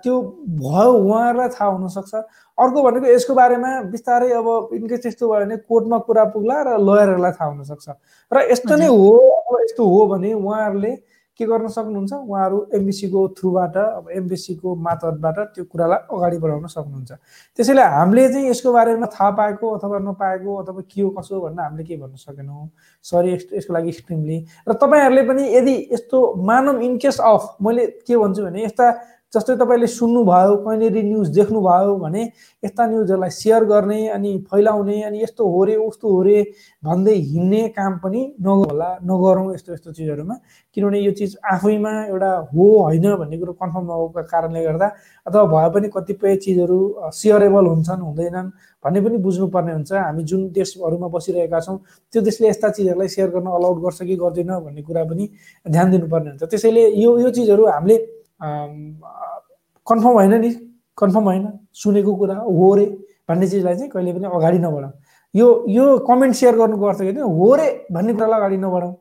त्यो भयो उहाँहरूलाई थाहा हुनसक्छ। अर्को भनेको यसको बारेमा बिस्तारै अब इनकेस त्यस्तो भयो भने कोर्टमा कुरा पुग्ला र लयरहरूलाई थाहा हुनसक्छ र यस्तो नै हो अब यस्तो हो भने उहाँहरूले के गर्न सक्नुहुन्छ? उहाँहरू एमबिसीको थ्रुबाट अब एमबिसीको मार्फतबाट त्यो कुरालाई अगाडि बढाउन सक्नुहुन्छ। त्यसैले हामीले चाहिँ यसको बारेमा थाहा पाएको अथवा नपाएको अथवा के हो कसो हो भनेर हामीले के भन्न सकेनौँ। सरी यस- यसको लागि एक्सट्रिमली र तपाईँहरूले पनि यदि यस्तो मानव इन केस अफ मैले के भन्छु भने यस्ता जस्तै तपाईँले सुन्नुभयो कहिलेर न्युज देख्नुभयो भने यस्ता न्युजहरूलाई सेयर गर्ने अनि फैलाउने अनि यस्तो हो रे उस्तो हो रे भन्दै हिँड्ने काम पनि नगर्ला नगरौँ यस्तो यस्तो चिजहरूमा। किनभने यो चिज आफैमा एउटा हो होइन भन्ने कुरो कन्फर्म नभएको कारणले गर्दा अथवा भए पनि कतिपय चिजहरू सेयरेबल हुन्छन् हुँदैनन् भन्ने पनि बुझ्नुपर्ने हुन्छ। हामी जुन देशहरूमा बसिरहेका छौँ त्यो देशले यस्ता चिजहरूलाई सेयर गर्न अलाउड गर्छ कि गर्दैन भन्ने कुरा पनि ध्यान दिनुपर्ने हुन्छ। त्यसैले यो यो चिजहरू हामीले कन्फर्म होइन नि कन्फर्म होइन सुनेको कुरा हो रे भन्ने चिजलाई चाहिँ कहिले पनि अगाडि नबढाउँ यो यो कमेन्ट सेयर गर्नुको अर्थ के थियो? हो रे भन्ने कुरालाई अगाडि नबढाउँ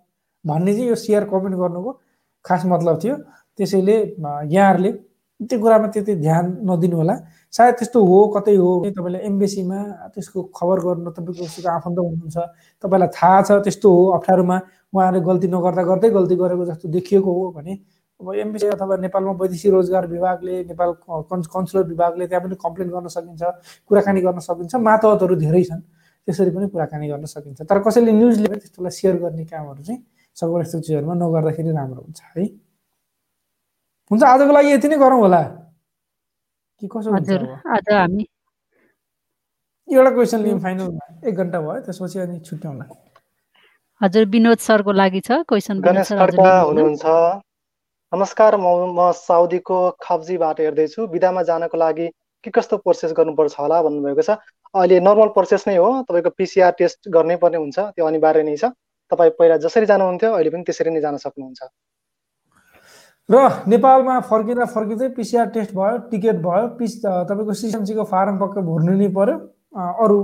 भन्ने चाहिँ यो सेयर कमेन्ट गर्नुको खास मतलब थियो। त्यसैले यहाँहरूले त्यो कुरामा त्यति ध्यान नदिनु होला। सायद त्यस्तो हो कतै हो तपाईँले एम्बेसीमा त्यसको खबर गर्नु तपाईँको उसको आफन्त हुनुहुन्छ। तपाईँलाई थाहा छ त्यस्तो हो अप्ठ्यारोमा। उहाँहरूले गल्ती नगर्दा गर्दै गल्ती गरेको जस्तो देखिएको हो भने अब एमबिसी अथवा नेपालमा वैदेशिक रोजगार विभागले नेपाल कन् कन्सुलर विभागले त्यहाँ पनि कम्प्लेन गर्न सकिन्छ कुराकानी गर्न सकिन्छ मातहतहरू धेरै छन् त्यसरी पनि कुराकानी गर्न सकिन्छ। तर कसैले न्युजले पनि त्यस्तोलाई सेयर गर्ने कामहरू चाहिँ सबै यस्तो चिजहरूमा नगर्दाखेरि राम्रो हुन्छ है? हुन्छ आजको लागि यति नै गरौँ होला। कि कसो हुन्छ हजुर अब? आज हामी एउटा क्वेसन लियौँ फाइनलमा। एक घन्टा भयो त्यसपछि अनि छुट्याउँला। हजुर विनोद सरको लागि छ। क्वेसन। हुनुहुन्छ। नमस्कार म म साउदीको खब्जीबाट हेर्दैछु। बिदामा जानको लागि के कस्तो प्रोसेस गर्नुपर्छ होला भन्नुभएको छ। अहिले नर्मल प्रोसेस नै हो। तपाईँको पिसिआर टेस्ट गर्नै पर्ने हुन्छ। त्यो अनिवार्य नै छ। तपाईँ पहिला जसरी जानुहुन्थ्यो अहिले पनि त्यसरी नै जान सक्नुहुन्छ। र नेपालमा फर्किँदा फर्किँदै पिसिआर टेस्ट भयो टिकट भयो। पिस तपाईँको सिएमसीको फारम पक्कै भर्नु नै पर्यो। अरू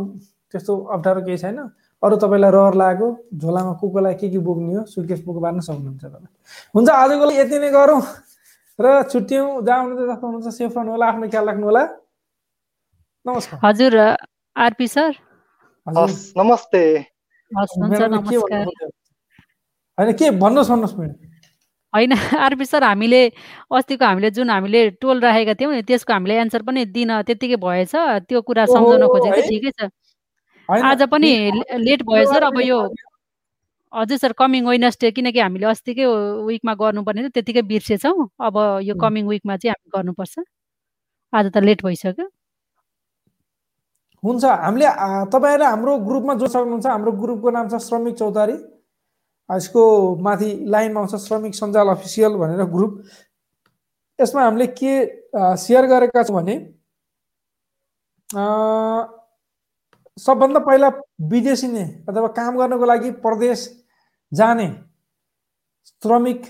त्यस्तो अप्ठ्यारो केही छैन। अरू तपाईँलाई रहर लागेको? झोलामा को कोलाई के के बोक्ने हो? सुटकेस बोक बार्न सक्नुहुन्छ तपाईँ। हुन्छ आजको लागि यति नै गरौँ र छुट्यौँ जहाँ हुनुहुन्छ जस्तो हुनुहुन्छ सेफ रहनु होला आफ्नो ख्याल राख्नु होला नमस्कार। हजुर आरपी सर। नमस्ते? होइन के भन्नुहोस् भन्नुहोस् मेरो होइन आरपी सर हामीले अस्तिको हामीले जुन हामीले टोल राखेका थियौँ नि त्यसको हामीले एन्सर पनि दिन त्यत्तिकै भएछ। त्यो कुरा सम्झाउन खोजेको ठिकै छ। आज पनि लेट भयो सर अब यो हजुर सर कमिङ वेनसडे किनकि हामीले अस्तिकै विकमा गर्नुपर्ने थियो त्यतिकै बिर्सेछौँ। अब यो। कमिङ विकमा चाहिँ हामी गर्नुपर्छ। आज त लेट भइसक्यो। हुन्छ हामीले आ, तपाईँहरूले हाम्रो ग्रुपमा जो सक्नुहुन्छ। हाम्रो ग्रुपको नाम छ श्रमिक चौतारी। आ, यसको माथि लाइनमा आउँछ श्रमिक सञ्जाल अफिसियल भनेर ग्रुप। यसमा हामीले के सेयर गरेका छौँ भने सबभन्दा पहिला विदेशी नै अथवा काम गर्नको लागि प्रदेश जाने श्रमिक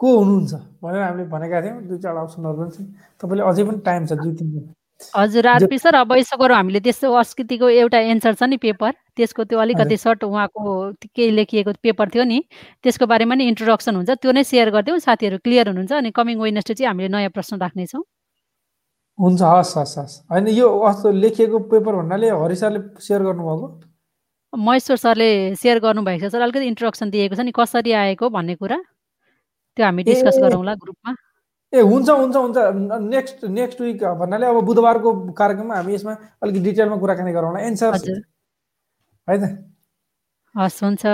को हुनुहुन्छ भनेर हामीले भनेका थियौँ। दुई चारवटा अप्सनहरू पनि छन्। तपाईँले अझै पनि टाइम छ दुई तिन दिन। हजुर आरपी सर अब यसो गरौँ। हामीले त्यस्तो अस्तिको एउटा एन्सर छ नि पेपर त्यसको त्यो अलिकति सर्ट उहाँको केही लेखिएको पेपर थियो नि। त्यसको बारेमा नि इन्ट्रोडक्सन हुन्छ। त्यो नै सेयर गरिदिउँ। साथीहरू क्लियर हुनुहुन्छ अनि कमिङ वेनसडे चाहिँ हामीले नयाँ प्रश्न राख्नेछौँ। हुन्छ हस् हस् हस्। होइन यो अस्ति लेखिएको पेपर भन्नाले हरि सरले सेयर गर्नुभएको? महेश्वर सरले सेयर गर्नुभएको छ सर। अलिकति इन्ट्रोडक्सन दिएको छ नि कसरी आएको भन्ने कुरा। त्यो हामी डिस्कस गरौँला ग्रुपमा। ए हुन्छ हुन्छ हुन्छ। नेक्स्ट नेक्स्ट विक भन्नाले अब बुधबारको कार्यक्रममा हामी यसमा अलिकति डिटेलमा कुराकानी गरौँला। एन्सर है त हस् हुन्छ।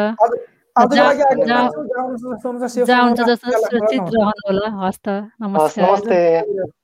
हस् त नमस्ते।